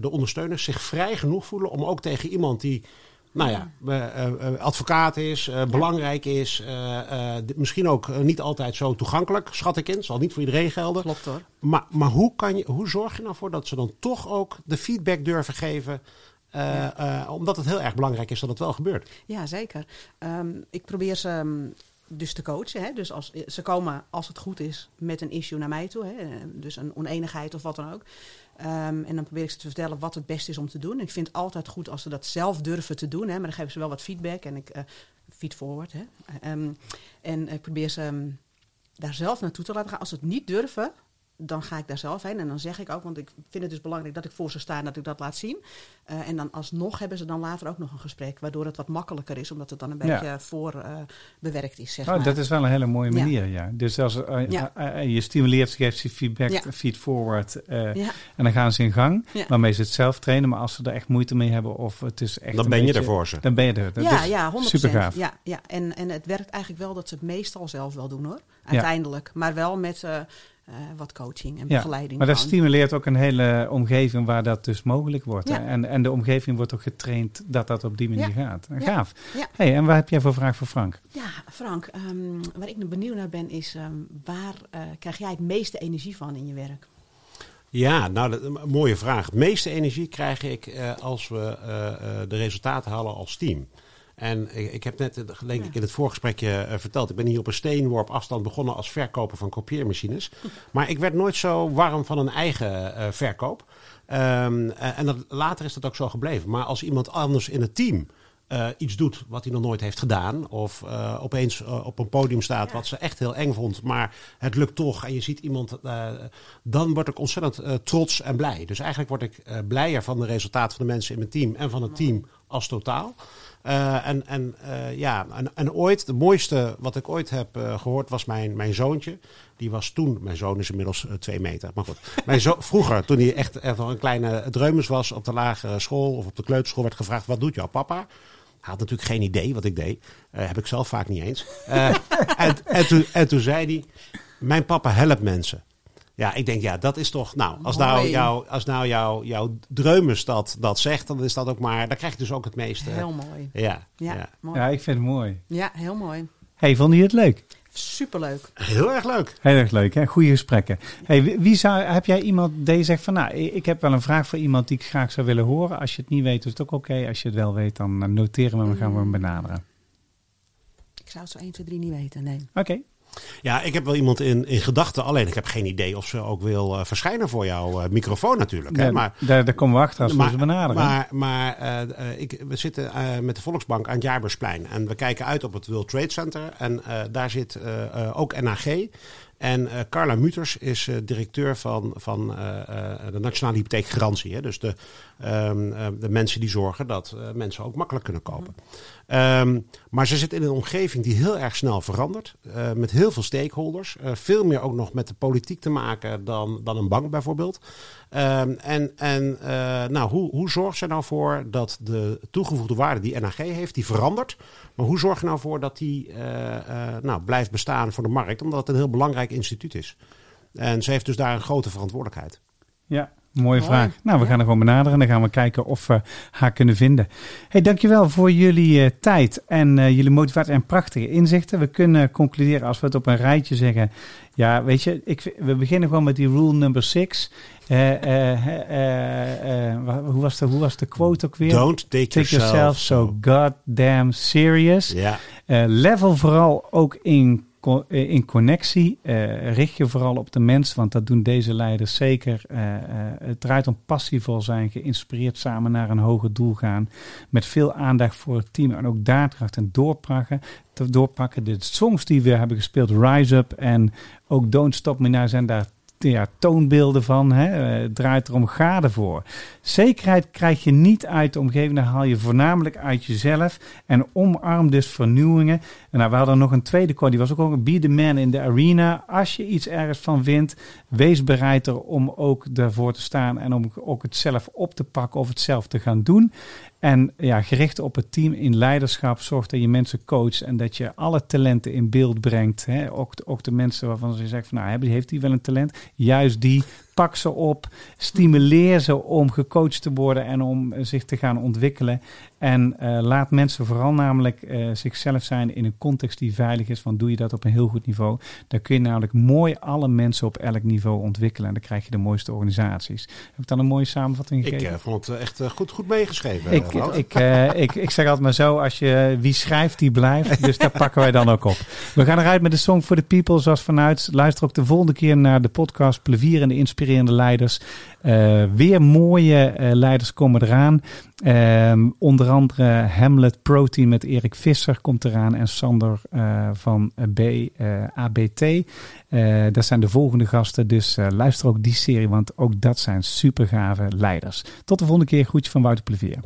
de ondersteuners zich vrij genoeg voelen om ook tegen iemand die nou ja, eh, eh, advocaat is, eh, belangrijk is, misschien ook niet altijd zo toegankelijk, schat ik in. Zal niet voor iedereen gelden. Klopt hoor. Maar, maar hoe, kan je, hoe zorg je nou voor dat ze dan toch ook de feedback durven geven? omdat het heel erg belangrijk is dat het wel gebeurt. Ja, zeker. Ehm, ik probeer ze ehm, dus te coachen. Hè? Dus als, ze komen, als het goed is, met een issue naar mij toe. Hè? Dus een oneenigheid of wat dan ook. Ehm, en dan probeer ik ze te vertellen wat het beste is om te doen. Ik vind het altijd goed als ze dat zelf durven te doen. Hè? Maar dan geven ze wel wat feedback. En ik eh feed forward. Hè? Ehm, en ik probeer ze ehm, daar zelf naartoe te laten gaan. Als ze het niet durven, dan ga ik daar zelf heen. En dan zeg ik ook, want ik vind het dus belangrijk dat ik voor ze sta en dat ik dat laat zien. Eh, en dan alsnog hebben ze dan later ook nog een gesprek, waardoor het wat makkelijker is, omdat het dan een Ja. beetje voor eh, bewerkt is. Zeg Oh, maar. dat is wel een hele mooie manier, ja. Dus als eh, Ja. je stimuleert, ze geeft ze feedback, Ja. feed forward. eh, Ja, En dan gaan ze in gang, Ja. waarmee ze het zelf trainen. Maar als ze er echt moeite mee hebben of het is echt Dan ben je er voor ze. Dan ben je er. Dat ja, is ja 100%. Super gaaf. Ja, ja. En, en het werkt eigenlijk wel dat ze het meestal zelf wel doen hoor, uiteindelijk. Maar wel met eh, wat coaching en Ja, begeleiding. Maar dat stimuleert ook een hele omgeving waar dat dus mogelijk wordt. Ja. En, en de omgeving wordt ook getraind dat dat op die manier gaat. Ja. Gaaf. Ja. Hey, en wat heb jij voor vraag voor Frank? Ja, Frank, ehm, waar ik nu benieuwd naar ben is, ehm, waar eh, krijg jij het meeste energie van in je werk? Ja, nou, dat, een mooie vraag. De meeste energie krijg ik eh, als we eh, eh, de resultaten halen als team. En ik, heb net, eh, denk ik, in het voorgesprekje eh, verteld. Ik ben hier op een steenworp afstand begonnen als verkoper van kopieermachines. (laughs) Maar ik werd nooit zo warm van een eigen eh, verkoop. Ehm, eh, en dat, later is dat ook zo gebleven. Maar als iemand anders in het team eh, iets doet wat hij nog nooit heeft gedaan. Of eh, opeens eh, op een podium staat wat ze echt heel eng vond. Maar het lukt toch. En je ziet iemand. eh, dan word ik ontzettend eh, trots en blij. Dus eigenlijk word ik eh, blijer van de resultaten van de mensen in mijn team. En van het team als totaal. Eh, en en eh, ja, en, en ooit, de mooiste wat ik ooit heb eh, gehoord was mijn, mijn zoontje. Die was toen, mijn zoon is inmiddels twee meter. Maar goed, (laughs) mijn zo, vroeger, toen hij echt, echt nog een kleine dreumes was op de lagere school of op de kleuterschool, werd gevraagd: wat doet jouw papa? Hij had natuurlijk geen idee wat ik deed. Heb ik zelf vaak niet eens. (laughs) En, en, toen, en toen zei hij: Mijn papa helpt mensen. Ja, ik denk, ja, dat is toch. Nou, als nou, jou, als nou jou, jouw dreumes dat, dat zegt, dan is dat ook maar. Dan krijg je dus ook het meeste. Heel mooi. Ja, Ja, ja. mooi. Ja, Ja, ik vind het mooi. heel mooi. Hey, vonden jullie het leuk? Superleuk. Heel erg leuk. Heel erg leuk, hè? Goede gesprekken. Hey, wie- zou, heb jij iemand die zegt van, nou, ik heb wel een vraag voor iemand die ik graag zou willen horen. Als je het niet weet, is het ook oké. Als je het wel weet, dan eh, noteren we en dan gaan we hem benaderen. Ik zou het zo 1, 2, 3 niet weten, nee. Oké. Ja, ik heb wel iemand in, in gedachten. Alleen ik heb geen idee of ze ook wil eh, verschijnen voor jouw eh, microfoon natuurlijk. Hè? Ja, Maar, daar, daar komen we achter als we ze benaderen. Maar, maar eh, ik, we zitten met de Volksbank aan het Jaarbeursplein. En we kijken uit op het World Trade Center. En daar zit ook NAG. En Carla Muters is directeur van, van de Nationale Hypotheekgarantie. Hè? Dus de, ehm, eh, de mensen die zorgen dat mensen ook makkelijk kunnen kopen. Ehm, maar ze zit in een omgeving die heel erg snel verandert. eh, met heel veel stakeholders. eh, veel meer ook nog met de politiek te maken dan, dan een bank bijvoorbeeld. Ehm, en en eh, nou, hoe, hoe zorgt ze nou voor dat de toegevoegde waarde die NAG heeft, die verandert. Maar hoe zorg je nou voor dat die nou, blijft bestaan voor de markt? Omdat het een heel belangrijk instituut is. En ze heeft dus daar een grote verantwoordelijkheid. Ja, mooie Mooi. vraag. Nou, we Ja. gaan er gewoon benaderen en dan gaan we kijken of we haar kunnen vinden. Hey, dankjewel voor jullie eh, tijd en eh, jullie motivatie en prachtige inzichten. We kunnen concluderen als we het op een rijtje zeggen. Ja, weet je, ik, we beginnen gewoon met die rule number six. Eh, eh, eh, eh, hoe, was de, hoe was de quote ook weer? Don't take, Take yourself so goddamn serious. Ja, Eh, level vooral ook in, in connectie. Eh, richt je vooral op de mens, want dat doen deze leiders zeker. Eh, eh, het draait om passievol zijn, geïnspireerd samen naar een hoger doel gaan. Met veel aandacht voor het team en ook daadkracht en doorpakken. Doorpakken. De songs die we hebben gespeeld, Rise Up en ook Don't Stop Me Now zijn daar ja, toonbeelden van. Hè? Eh, Het draait erom, ga ervoor. Zekerheid krijg je niet uit de omgeving, haal je voornamelijk uit jezelf. En omarm dus vernieuwingen. En nou, we hadden nog een tweede quote, die was ook, ook be the man in the arena. Als je iets ergens van vindt, wees bereid er om ook daarvoor te staan en om ook het zelf op te pakken of het zelf te gaan doen. En ja, gericht op het team in leiderschap, zorg dat je mensen coacht en dat je alle talenten in beeld brengt. Hè? Ook, ook de mensen waarvan ze zeggen van, nou, heeft die wel een talent? Juist die, pak ze op, stimuleer ze om gecoacht te worden en om eh, zich te gaan ontwikkelen. En eh, laat mensen vooral namelijk eh, zichzelf zijn in een context die veilig is. Want doe je dat op een heel goed niveau, dan kun je namelijk mooi alle mensen op elk niveau ontwikkelen. En dan krijg je de mooiste organisaties. Heb ik dan een mooie samenvatting ik gegeven? eh, vond het echt goed, goed meegeschreven. Ik, ik, ik, ik zeg altijd maar zo, als je wie schrijft, die blijft. Dus daar pakken wij dan ook op. We gaan eruit met de Song for the People, zoals vanuit. Luister ook de volgende keer naar de podcast Plevierende Inspirerende Leiders. Eh, weer mooie eh, leiders komen eraan. Ehm, onder andere Hamlet Protein met Erik Visser komt eraan. En Sander eh, van B, ABT. Dat zijn de volgende gasten. Dus luister ook die serie, want ook dat zijn super gave leiders. Tot de volgende keer. Groetje van Wouter Plevier.